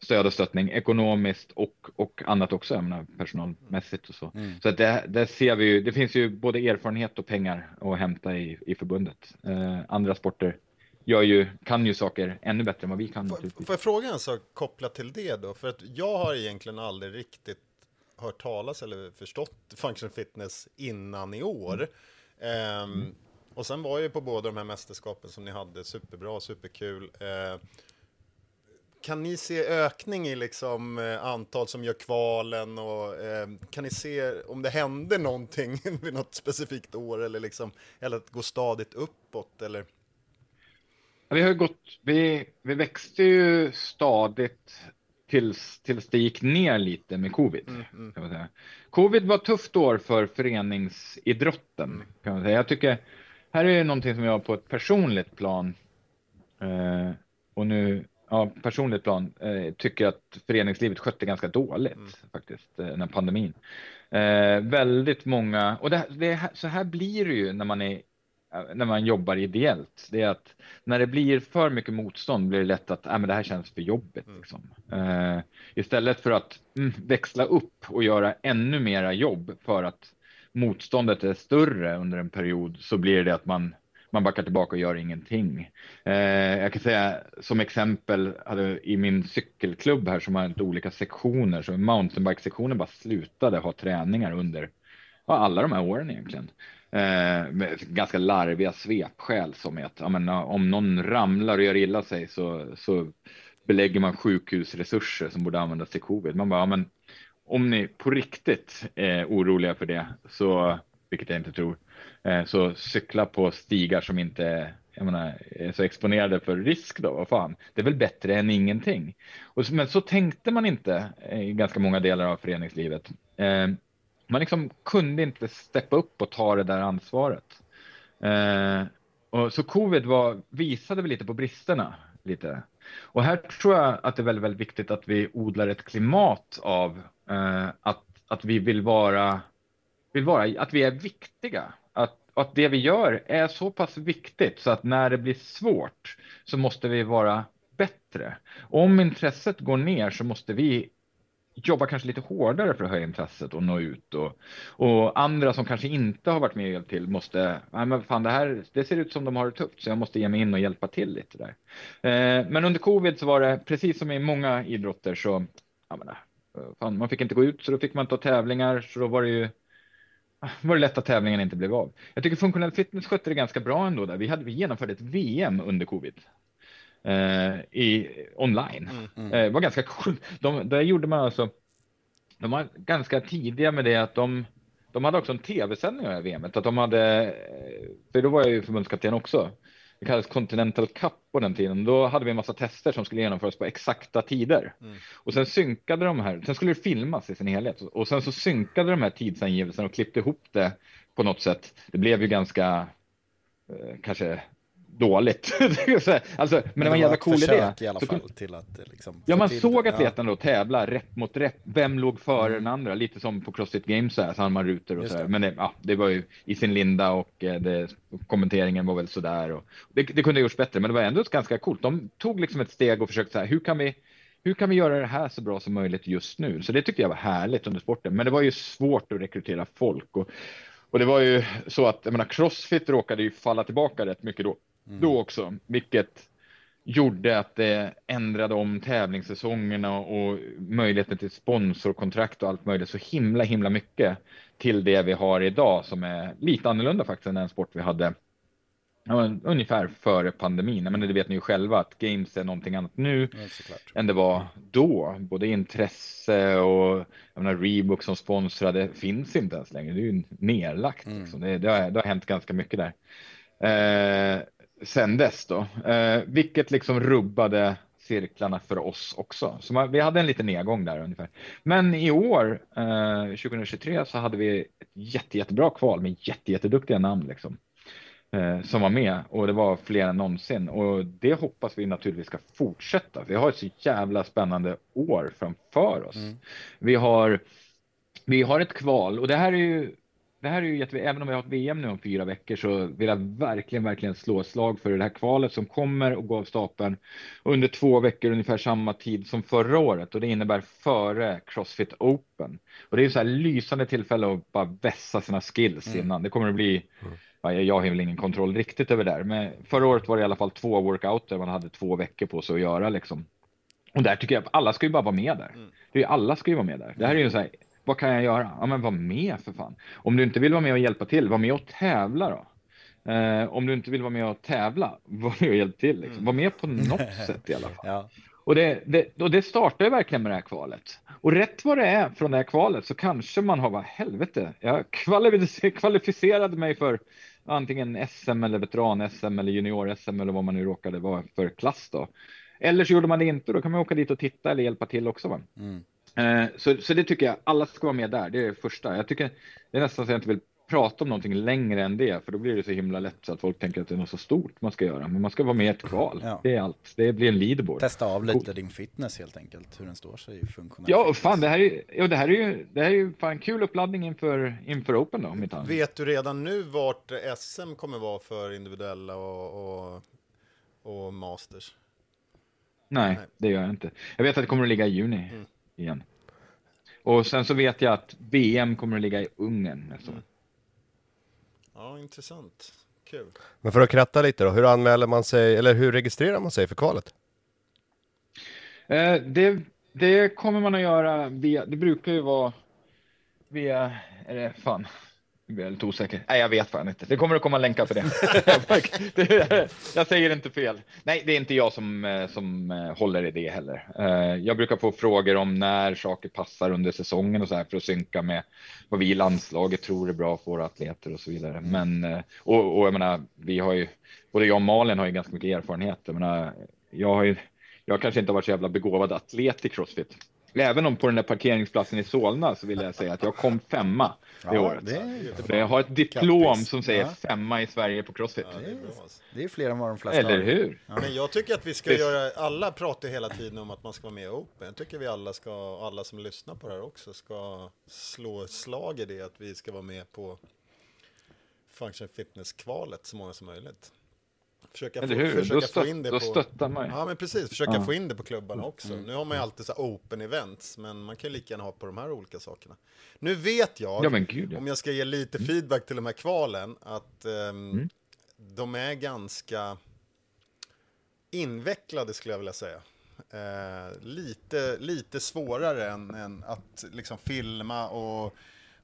stöd och stöttning ekonomiskt och, och annat också, jag menar, personalmässigt och så. Så att det, det ser vi ju, det finns ju både erfarenhet och pengar att hämta i, i förbundet. Eh, andra sporter gör ju, kan ju saker ännu bättre än vad vi kan. Får, jag fråga en sak kopplat till det då? För att jag har egentligen aldrig riktigt hört talas eller förstått function fitness innan i år. Ehm, och sen var jag ju på båda de här mästerskapen som ni hade, superbra, superkul. Eh, kan ni se ökning i liksom eh, antal som gör kvalen och eh, kan ni se om det hände någonting vid något specifikt år eller liksom eller att gå stadigt uppåt eller? Ja, Vi har ju gått, vi, vi växte ju stadigt tills, tills det gick ner lite med covid. Man säga. Covid var ett tufft år för föreningsidrotten. Kan man säga. Jag tycker, här är någonting som jag på ett personligt plan, eh, och nu, ja, personligt plan, eh, tycker att föreningslivet skötte ganska dåligt faktiskt, eh, den här pandemin. Eh, väldigt många, och det, det, så här blir det ju när man är när man jobbar ideellt, det är att när det blir för mycket motstånd blir det lätt att äh, men det här känns för jobbigt. Liksom. Eh, istället för att mm, växla upp och göra ännu mera jobb för att motståndet är större under en period så blir det att man, man backar tillbaka och gör ingenting. Eh, jag kan säga som exempel hade i min cykelklubb här som har lite olika sektioner, så mountainbike-sektionen bara slutade ha träningar under ja, alla de här åren egentligen. Eh, med ganska larviga svepskäl som är att ja, men, om någon ramlar och gör illa sig så, så belägger man sjukhusresurser som borde användas till covid. Man bara, ja, men om ni på riktigt är oroliga för det, så, vilket jag inte tror, Eh, så cykla på stigar som inte jag menar, är så exponerade för risk då, vad fan, det är väl bättre än ingenting. Och, men så tänkte man inte eh, i ganska många delar av föreningslivet. Eh, man liksom kunde inte steppa upp och ta det där ansvaret. Eh, och så covid var, visade väl lite på bristerna. Lite. Och här tror jag att det är väldigt, väldigt viktigt att vi odlar ett klimat av eh, att, att vi vill vara, vill vara, att vi är viktiga. Att, att det vi gör är så pass viktigt så att när det blir svårt så måste vi vara bättre. Om intresset går ner så måste vi jobba kanske lite hårdare för att höja intresset och nå ut. Och, och andra som kanske inte har varit med och hjälpt till måste, nej men fan det här, det ser ut som de har det tufft så jag måste ge mig in och hjälpa till lite där. Eh, men under covid så var det precis som i många idrotter så, ja men eh, fan, man fick inte gå ut så då fick man inte ha tävlingar så då var det ju var det lätt att tävlingen inte blev av. Jag tycker funktionell fitness skötte det ganska bra ändå där. Vi, hade, vi genomförde ett VM under covid. Eh, i, online. Eh, det var ganska coolt. De, där gjorde man alltså, de var ganska tidiga med det att de, de hade också en tv-sändning av VMet. Att de hade, eh, för då var jag ju förbundskapten också. Det kallades Continental Cup på den tiden. Då hade vi en massa tester som skulle genomföras på exakta tider. Och sen synkade de här, sen skulle det filmas i sin helhet. Och sen så synkade de här tidsangivelserna och klippte ihop det på något sätt. Det blev ju ganska, eh, kanske dåligt. alltså, men, det var en jävla cool idé. i alla fall till att eh, liksom Ja, man såg det. Ja. atleterna då tävla rep mot rep. Vem låg före den andra? Lite som på Crossfit Games så här, så hade man rutor och så. Men det, ja, det var ju i sin linda och eh, det, kommenteringen var väl sådär. Och det, det kunde ha gjorts bättre, men det var ändå ganska coolt. De tog liksom ett steg och försökte så här, hur kan vi hur kan vi göra det här så bra som möjligt just nu? Så det tyckte jag var härligt under sporten. Men det var ju svårt att rekrytera folk. Och, och det var ju så att, jag menar, Crossfit råkade ju falla tillbaka rätt mycket då, då också, vilket gjorde att det ändrade om tävlingssäsongerna och möjligheten till sponsorkontrakt och allt möjligt så himla, himla mycket till det vi har idag som är lite annorlunda faktiskt än den sport vi hade ja, ungefär före pandemin. Men det vet ni ju själva att games är någonting annat nu Ja, än det var då. Både intresse och jag menar, Reebok som sponsrade finns inte ens längre. Det är ju nerlagt. Liksom. Det, det, har, det har hänt ganska mycket där. Eh, sen dess då, eh, vilket liksom rubbade cirklarna för oss också. Så man, vi hade en liten nedgång där ungefär. Men i år, eh, 2023, så hade vi ett jätte, jättebra kval med jätte, jätteduktiga namn liksom eh, som var med och det var fler än någonsin och det hoppas vi naturligtvis ska fortsätta. Vi har ett så jävla spännande år framför oss. Vi har. Vi har ett kval och det här är ju. Det här är ju jätte, även om vi har ett VM nu om fyra veckor så vill jag verkligen, verkligen slå slag för det här kvalet som kommer och gå av stapeln under två veckor ungefär samma tid som förra året och det innebär före Crossfit Open. Och det är ju så här lysande tillfälle att bara vässa sina skills innan. Det kommer att bli ja, jag har väl ingen kontroll riktigt över det där, men förra året var det i alla fall två workouter man hade två veckor på sig att göra liksom. Och där tycker jag att alla ska ju bara vara med där. Det är ju, alla ska ju vara med där. Det här är ju så här, vad kan jag göra? Ja, men var med för fan. Om du inte vill vara med och hjälpa till, var med och tävla då. Eh, om du inte vill vara med och tävla, var med och hjälp till. Liksom. Var med på något sätt i alla fall. Ja. Och det, det, och det startar ju verkligen med det här kvalet. Och rätt vad det är från det här kvalet så kanske man har, vad helvete, jag kvalific- kvalificerade mig för antingen SM eller veteran-SM eller junior-SM eller vad man nu råkade vara för klass då. Eller så gjorde man det inte, då kan man åka dit och titta eller hjälpa till också. Va? Mm. Eh, så, så det tycker jag, alla ska vara med där, det är det första. Jag tycker det är nästan så jag inte vill prata om någonting längre än det, för då blir det så himla lätt så att folk tänker att det är något så stort man ska göra. Men man ska vara med i ett kval, Ja. det är allt. Det blir en leaderboard. Testa av lite Coolt. din fitness helt enkelt, hur den står sig funktionellt. Ja, och fan, det här är ju, ja, det här är ju, det här är ju fan kul uppladdning inför, inför Open då, annat. Vet du redan nu vart SM kommer vara för individuella och, och, och masters? Nej, Nej. det gör jag inte. Jag vet att det kommer att ligga i juni Mm. Igen. Och sen så vet jag att VM kommer att ligga i Ungern nästa år. Ja, intressant. Kul. Men för att kratta lite då, hur anmäler man sig, eller hur registrerar man sig för kvalet? Eh, det, det kommer man att göra via, det brukar ju vara via, är det fan, jag lite osäker. Nej, jag vet fan inte. Det kommer att komma länkar för det. jag säger inte fel. Nej, det är inte jag som, eh, som eh, håller i det heller. Eh, Jag brukar få frågor om när saker passar under säsongen och så här för att synka med vad vi i landslaget tror är bra för våra atleter och så vidare. Men, eh, och, och jag menar, vi har ju, både jag och Malin har ju ganska mycket erfarenhet. Jag menar, jag har ju, jag kanske inte har varit så jävla begåvad atlet i Crossfit. Även om på den där parkeringsplatsen i Solna så vill jag säga att jag kom femma det Ja, året. det jag har ett diplom Kappis. som säger Ja. femma i Sverige på Crossfit. Ja, det är bra. Det är fler än vad de flesta Eller har. hur? Men jag tycker att vi ska göra, alla pratar hela tiden om att man ska vara med i Open. Jag tycker vi alla ska, alla som lyssnar på det här också, ska slå slag i det att vi ska vara med på Function Fitness-kvalet så många som möjligt. Försöka, Eller få, hur? försöka Då, få in det då på... stöttar man ju. Ja, men precis. Försöka Ja. få in det på klubbarna också. Nu har man ju alltid så här open events, men man kan ju lika gärna ha på de här olika sakerna. Nu vet jag, Ja men gud ja. om jag ska ge lite feedback till de här kvalen, att ehm, Mm. de är ganska invecklade skulle jag vilja säga. Eh, lite, lite svårare än, än att liksom filma och,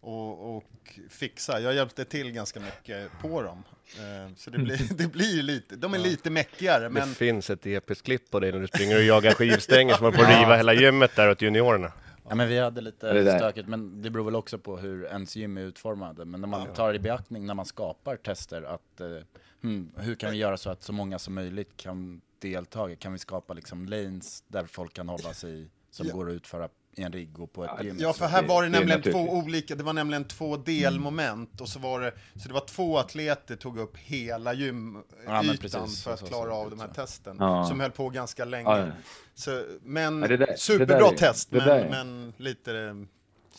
och, och fixa. Jag hjälpte till ganska mycket på dem. Eh, så det blir, det blir lite, de är lite mäckigare. Men Det finns ett episkt klipp på dig när du springer och jagar skivstänger som håller på att riva hela gymmet där åt juniorerna. Ja, men vi hade Det lite stökigt, men det beror väl också på hur ens gym är utformade. Men när man tar i beaktning när man skapar tester att eh, hmm, hur kan vi göra så att så många som möjligt kan delta? Kan vi skapa liksom lanes där folk kan hålla sig som Ja. går att utföra i en rigg och på ett gym? Ja, för det- här var det det nämligen naturligt. två olika, det var nämligen två delmoment och så var det, så det var två atleter tog upp hela gymytan Ja, precis. för att Så- klara så- av de här så. testen, Ja. som höll på ganska länge. Ja, ja. Så, men Ja, det där- det superbra test, det men, men lite eh,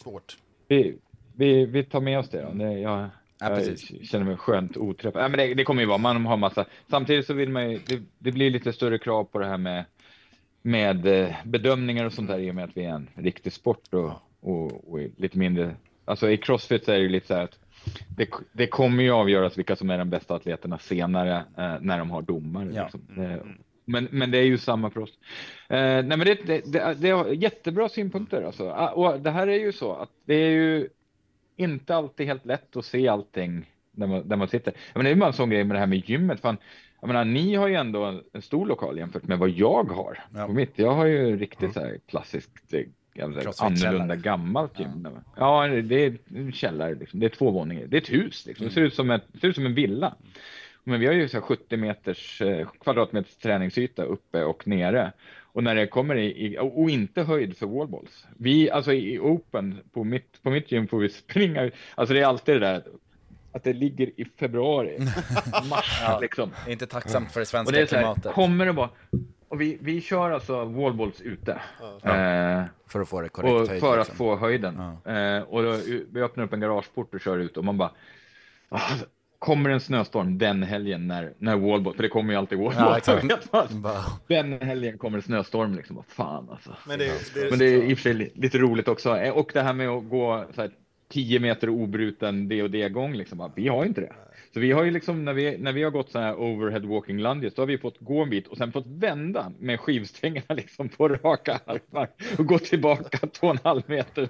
svårt. Vi, vi, vi tar med oss det då. Det, jag, Ja, jag precis. känner mig skönt oträffad. Ja, men det, det kommer ju vara, man har massa. Samtidigt så vill man ju, det, det blir lite större krav på det här med, med eh, bedömningar och sånt där i och med att vi är en riktig sport och, och, och lite mindre. Alltså i Crossfit så är det ju lite så här att det, det kommer ju avgöras vilka som är de bästa atleterna senare eh, när de har domare. Ja. Liksom. Det, men, men det är ju samma för oss. Eh, nej, men det, det, det, det är jättebra synpunkter. Alltså. Ah, Och det här är ju så att det är ju inte alltid helt lätt att se allting där man, där man sitter. Menar, det är bara en sån grej med det här med gymmet. Fan, jag menar, ni har ju ändå en, en stor lokal jämfört med vad jag har Ja. på mitt. Jag har ju riktigt så här klassiskt eh, Crossfit-källare. annorlunda gammalt gym. Ja, det är en källare. Liksom. Det är två våningar. Det är ett hus. Liksom. Det ser ut som, ett, ser ut som en villa. Men vi har ju så här 70 meters eh, kvadratmeters träningsyta uppe och nere. Och när det kommer i, i och inte höjd för wallballs. Vi, alltså i Open, på mitt, på mitt gym får vi springa, alltså det är alltid det där att det ligger i februari, mars Ja. liksom. Det är inte tacksamt för det Och svenska det är så här, klimatet. kommer det vara, och vi, vi kör alltså wallballs ute. Eh, För att få det korrekt och höjd, för att liksom. få höjden. Eh, och då, vi öppnar upp en garageport och kör ut och man bara, ah, kommer en snöstorm den helgen när, när wallball, för det kommer ju alltid wallball. Ja. Bara- Den helgen kommer det snöstorm liksom, vad fan alltså. Men det, det, Men det är i och för sig li- lite roligt också. Eh, Och det här med att gå så här, 10 meter obruten D och D-gång. Liksom. Vi har inte det. Så vi har ju liksom när vi, när vi har gått så här overhead walking lunges, då har vi fått gå en bit och sen fått vända med skivstängerna liksom på raka armar och gå tillbaka två och en halv meter.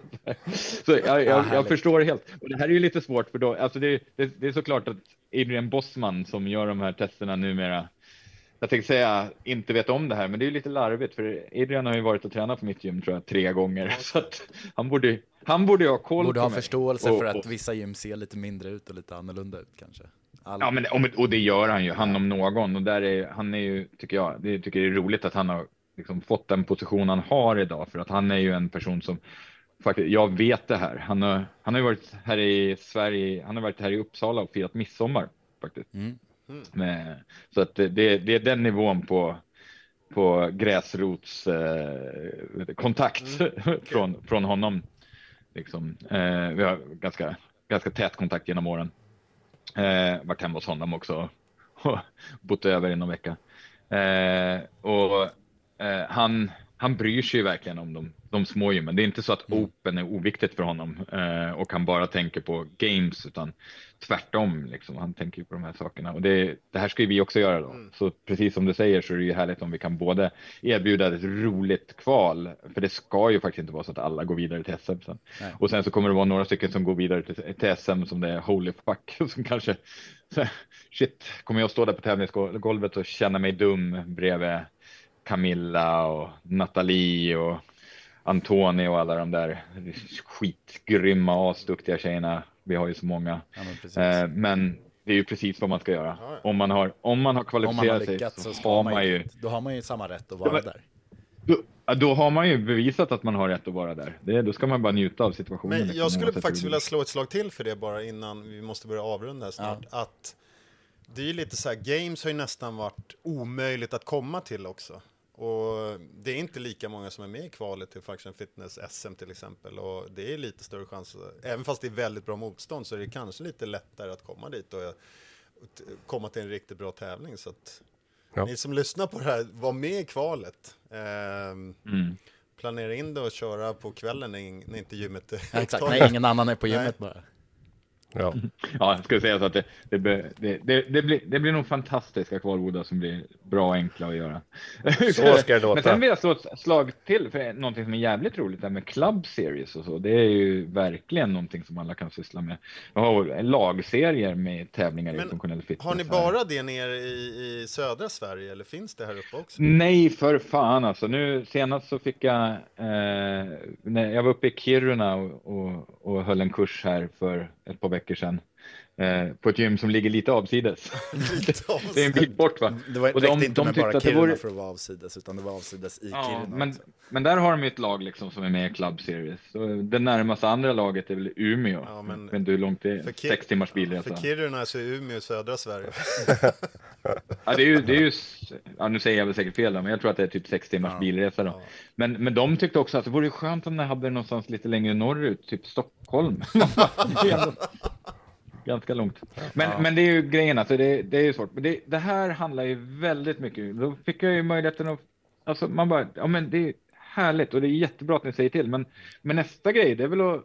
Så jag, jag, jag förstår helt. Och det här är ju lite svårt för då, alltså det, det, det är såklart att Adrian Bossman som gör de här testerna numera, jag tänkte säga inte vet om det här, men det är lite larvigt för Adrian har ju varit och tränat på mitt gym tror jag tre gånger så att han borde han borde ha koll borde på ha mig. förståelse och, för och, att vissa gym ser lite mindre ut och lite annorlunda ut kanske. All... Ja, men och det gör han ju, han om någon. Och där är han är ju, tycker jag, det tycker jag är roligt att han har liksom fått den position han har idag, för att han är ju en person som faktiskt, jag vet det här. Han har, han har ju varit här i Sverige, han har varit här i Uppsala och firat midsommar faktiskt. Mm. Med, så att det, det är den nivån på på gräsrots eh, kontakt Mm. från, från honom. Liksom. Eh, vi har ganska, ganska tät kontakt genom åren. Eh, varit hemma hos honom också och bott över i någon vecka. Eh, och eh, han, han bryr sig ju verkligen om de, de små gymmen. Det är inte så att Open är oviktigt för honom eh, och han bara tänker på games, utan tvärtom. Liksom. Han tänker på de här sakerna och det, det här ska ju vi också göra då. Så precis som du säger så är det ju härligt om vi kan både erbjuda ett roligt kval, för det ska ju faktiskt inte vara så att alla går vidare till SM sen. Nej. Och sen så kommer det vara några stycken som går vidare till, till SM som det är holy fuck, som kanske shit, kommer jag stå där på tävlingsgolvet och känna mig dum bredvid Camilla och Nathalie och Antoni och alla de där skitgrymma, asduktiga tjejerna. Vi har ju så många. Ja, men. Eh, men det är ju precis vad man ska göra. Ja, ja. Om man har, om man har Om man har kvalificerat lyckats sig så så har man ju, då har man ju samma rätt att vara där. då, då har man ju bevisat att man har rätt att vara där. Det, då ska man bara njuta av situationen. Men liksom, jag skulle faktiskt vilja slå ett slag till för det bara innan vi måste börja avrunda här snart. Att det är ju lite så här, games har ju nästan varit omöjligt att komma till också. Och det är inte lika många som är med i kvalet till Function Fitness SM till exempel. Och det är lite större chans, även fast det är väldigt bra motstånd så är det kanske lite lättare att komma dit och, komma till en riktigt bra tävling. Så att Ja. ni som lyssnar på det här, var med i kvalet. Ehm, Mm. Planera in det och köra på kvällen när, när inte gymmet är Ja, exakt, nej ingen annan är på Nej. gymmet bara. Ja. Ja, jag skulle säga så att det, det, det, det, det, blir, det blir nog fantastiska kvalbodar som blir bra och enkla att göra. Så ska det låta. Men sen vill jag slå ett slag till för någonting som är jävligt roligt, det här med club series och så. Det är ju verkligen någonting som alla kan syssla med. Jag har lagserier med tävlingar i Men funktionell fitness. Har ni här. bara det nere i, i södra Sverige eller finns det här uppe också? Nej, för fan alltså. Nu senast så fick jag, eh, när jag var uppe i Kiruna och, och, och höll en kurs här för ett par veckor sedan. Eh, på ett gym som ligger lite avsides. Lite av det är en bit bort va? Det var, Och de- inte de med bara det Kiruna vore- för att vara avsides, utan det var avsides i Ja, Kiruna men, också. men där har de ju ett lag liksom som är med i Club Series. Så det närmaste andra laget är väl Umeå. Ja, men- men, men hur långt det är? För Ki- Sex timmars bilresa. För Kiruna så är Umeå södra Sverige. Ja, det är ju, det är ju, ja, nu säger jag väl säkert fel men jag tror att det är typ sex timmars Ja, bilresa då. ja. Men, men de tyckte också att det vore skönt om de hade det någonstans lite längre norrut, typ Stockholm. Ganska långt. Men, Ja. men det är ju grejen, alltså det, det är ju svårt. Men det, det här handlar ju väldigt mycket, då fick jag ju möjligheten att, alltså man bara, ja men det är härligt och det är jättebra att ni säger till, men, men nästa grej, det är väl att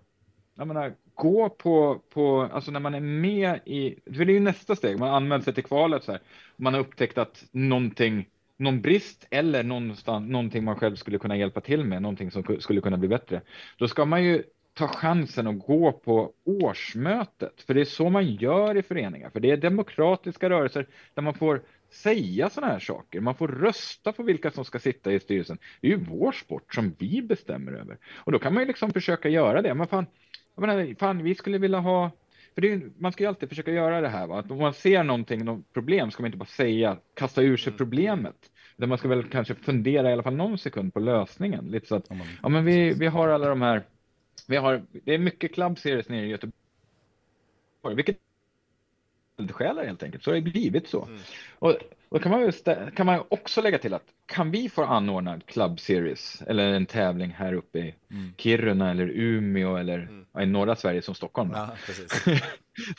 jag menar, gå på, på, alltså när man är med i, för det är ju nästa steg, man anmäler sig till kvalet så här, man har upptäckt att någonting, någon brist eller någonstans, någonting man själv skulle kunna hjälpa till med, någonting som ku- skulle kunna bli bättre. Då ska man ju ta chansen att gå på årsmötet, för det är så man gör i föreningar, för det är demokratiska rörelser där man får säga sådana här saker. Man får rösta på vilka som ska sitta i styrelsen. Det är ju vår sport som vi bestämmer över. Och då kan man ju liksom försöka göra det. Men fan, menar, fan vi skulle vilja ha... För ju- man ska ju alltid försöka göra det här. Va? Att om man ser någonting, något problem, ska man inte bara säga, kasta ur sig problemet. Utan man ska väl kanske fundera i alla fall någon sekund på lösningen. Lite så att, ja men vi, vi har alla de här, vi har, det är mycket club series nere i Göteborg. Vilket eldsjälar helt enkelt, så har det blivit så. Och då kan man, ju stä- kan man också lägga till att kan vi få anordna en club series eller en tävling här uppe i Kiruna eller Umeå eller ja, i norra Sverige som Stockholm. Ja,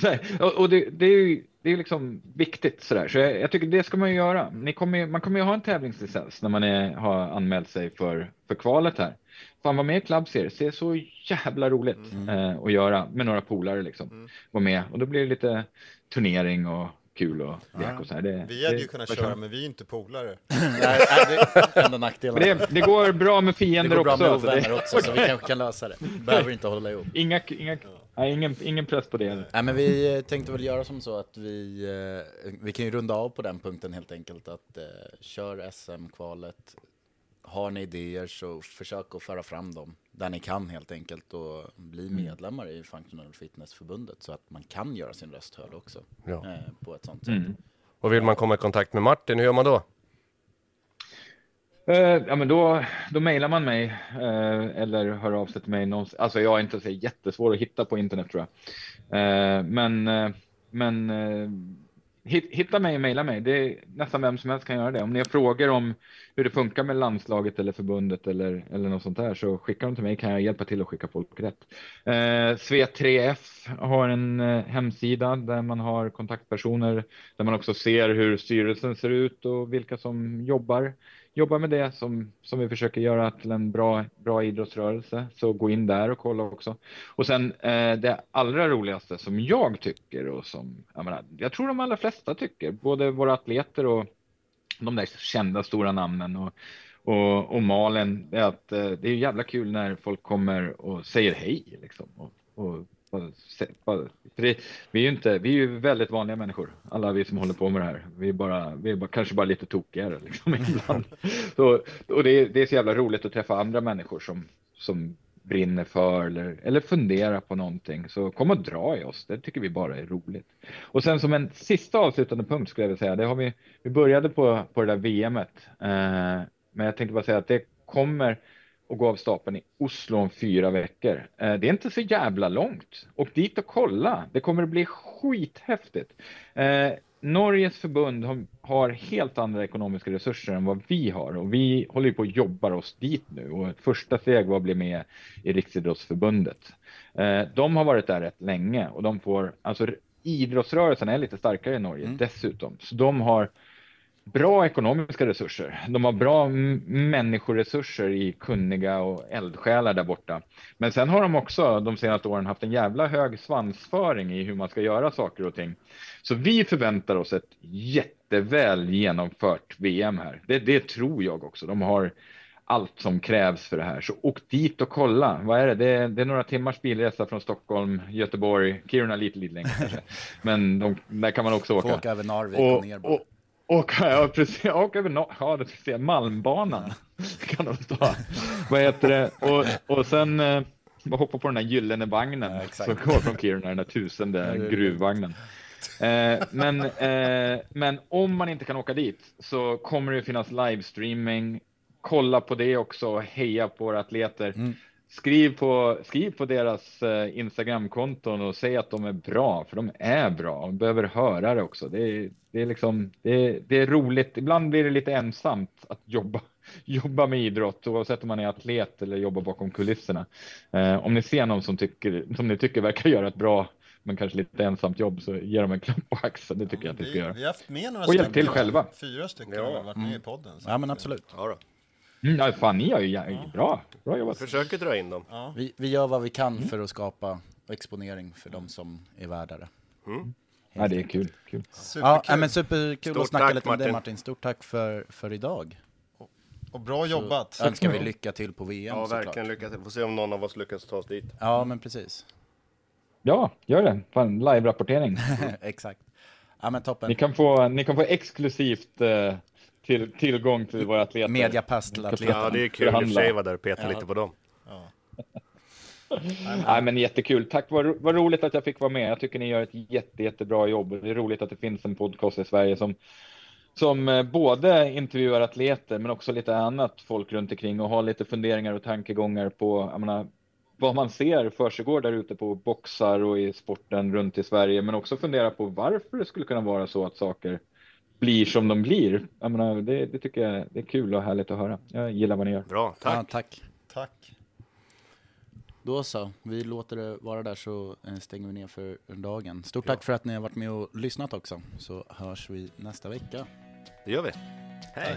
här, och och det, det är ju det är liksom viktigt sådär. Så jag, jag tycker det ska man ju göra. Ni kommer, man kommer ju ha en tävlingslicens när man är, har anmält sig för, för kvalet här. Fan vara med i Club Series, det är så jävla roligt eh, att göra med några polare liksom. Vara med och då blir det lite turnering och kul och lek och så här. Det, Vi hade det- ju kunnat köra, kan- men vi är inte polare. Nej, det är enda nackdelen. Det, det går bra med Det fiender går bra också. med ovänner Det- också, så vi kanske kan lösa det. Behöver inte hålla ihop. Inga, inga, nej, ingen, ingen press på det. Nej, men vi eh, tänkte väl göra som så att vi, eh, vi kan ju runda av på den punkten helt enkelt. Att eh, kör SM-kvalet. Har ni idéer så försök att föra fram dem där ni kan helt enkelt och bli Mm. medlemmar i Functional Fitness-förbundet så att man kan göra sin röst hörd också Ja. eh, på ett sånt sätt. Mm. Och vill man komma i kontakt med Martin, hur gör man då? Eh, ja, men då, då mejlar man mig eh, eller hör av sig till mig. Någonstans. Alltså jag är inte så jättesvår att hitta på internet tror jag. Eh, men men eh, hit, hitta mig och mejla mig. Det är nästan vem som helst kan göra det. Om ni har frågor om hur det funkar med landslaget eller förbundet eller, eller något sånt där så skicka dem till mig kan jag hjälpa till att skicka folk rätt. Eh, Sve3F har en eh, hemsida där man har kontaktpersoner där man också ser hur styrelsen ser ut och vilka som jobbar jobbar med det som, som vi försöker göra till en bra, bra idrottsrörelse. Så gå in där och kolla också. Och sen eh, det allra roligaste som jag tycker och som jag, menar, jag tror de allra flesta tycker, både våra atleter och de där kända stora namnen och, och, och Malen, är att eh, det är jävla kul när folk kommer och säger hej liksom. Och, och, det, vi är ju inte, vi är ju väldigt vanliga människor, alla vi som håller på med det här. Vi är bara, vi är bara, kanske bara lite tokigare liksom ibland. Så, och det, är- det är så jävla roligt att träffa andra människor som, som brinner för eller, eller funderar på någonting. Så kom och dra i oss, det tycker vi bara är roligt. Och sen som en sista avslutande punkt skulle jag vilja säga, det har vi, vi började på, på det där VMet. Eh, men jag tänkte bara säga att det kommer att gå av stapeln i Oslo om fyra veckor. Eh, det är inte så jävla långt. Och dit och kolla, det kommer att bli skithäftigt. Eh, Norges förbund har, helt andra ekonomiska resurser än vad vi har och vi håller på att jobba oss dit nu och ett första steg var att bli med i Riksidrottsförbundet. Eh, de har varit där rätt länge och de får, alltså idrottsrörelsen är lite starkare i Norge dessutom, så de har bra ekonomiska resurser. De har bra människoresurser i kunniga och eldsjälar där borta. Men sen har de också de senaste åren haft en jävla hög svansföring i hur man ska göra saker och ting. Så vi förväntar oss ett jätteväl genomfört VM här. Det, det tror jag också. De har allt som krävs för det här. Så åk dit och kolla. Vad är det? Det är, det är några timmars bilresa från Stockholm, Göteborg, Kiruna lite, lite längre kanske. Men de, där kan man också Få åka. åka över Narvik och, ner bara. och, Åka, ja, precis, åka över ja, det Malmbanan kan de ta. Vad heter det? Och, och sen eh, hoppa på den här gyllene vagnen Ja, som går från Kiruna, den där tusende Ja, gruvvagnen. Eh, men, eh, men om man inte kan åka dit så kommer det finnas livestreaming. Kolla på det också, heja på våra atleter. Mm. Skriv på, skriv på deras eh, Instagramkonton och säg att de är bra, för de är bra. De behöver höra det också. Det är, det är, liksom, det är, det är roligt. Ibland blir det lite ensamt att jobba, jobba med idrott, oavsett om man är atlet eller jobbar bakom kulisserna. Eh, om ni ser någon som, tycker, som ni tycker verkar göra ett bra, men kanske lite ensamt jobb, så ge dem en klapp på axeln. Det tycker jag att ni ska Vi, göra. vi har haft med några Och hjälp till själva. Fyra stycken Ja. har varit med i podden. så Ja, men att, absolut. Ja, då. Mm, ja, fan, ni har ju jä- bra, bra jobbat. Försöker dra in dem. Ja. Vi, vi gör vad vi kan för att skapa exponering för de som är värdare. Ja, det är kul. kul. Ja, Superkul. nej, men superkul Stort att snacka tack, lite med dig Martin. Martin. Stort tack för, för idag. Och bra jobbat. Så önskar vi lycka till på VM Ja, såklart. verkligen lycka till. Får se om någon av oss lyckas ta oss dit. Ja, men precis. Ja, gör det. Fan, live-rapportering. Exakt. Ja, men toppen. Ni kan få, ni kan få exklusivt eh, till, tillgång till våra atleter. Mediapass till atleterna. Ja, det är kul i och för sig vara där och peta Ja. lite på dem. Nej, men jättekul. Tack, vad, vad roligt att jag fick vara med. Jag tycker ni gör ett jätte, jättebra jobb. Det är roligt att det finns en podcast i Sverige som, som eh, både intervjuar atleter men också lite annat folk runt omkring och har lite funderingar och tankegångar på jag menar, vad man ser försiggår där ute på boxar och i sporten runt i Sverige, men också fundera på varför det skulle kunna vara så att saker blir som de blir. Jag menar, det, det tycker jag det är kul och härligt att höra. Jag gillar vad ni gör. Bra, tack. Ja, tack. Tack. Då så, vi låter det vara där så eh, stänger vi ner för dagen. Stort tack för att ni har varit med och lyssnat också, så hörs vi nästa vecka. Det gör vi. Hej.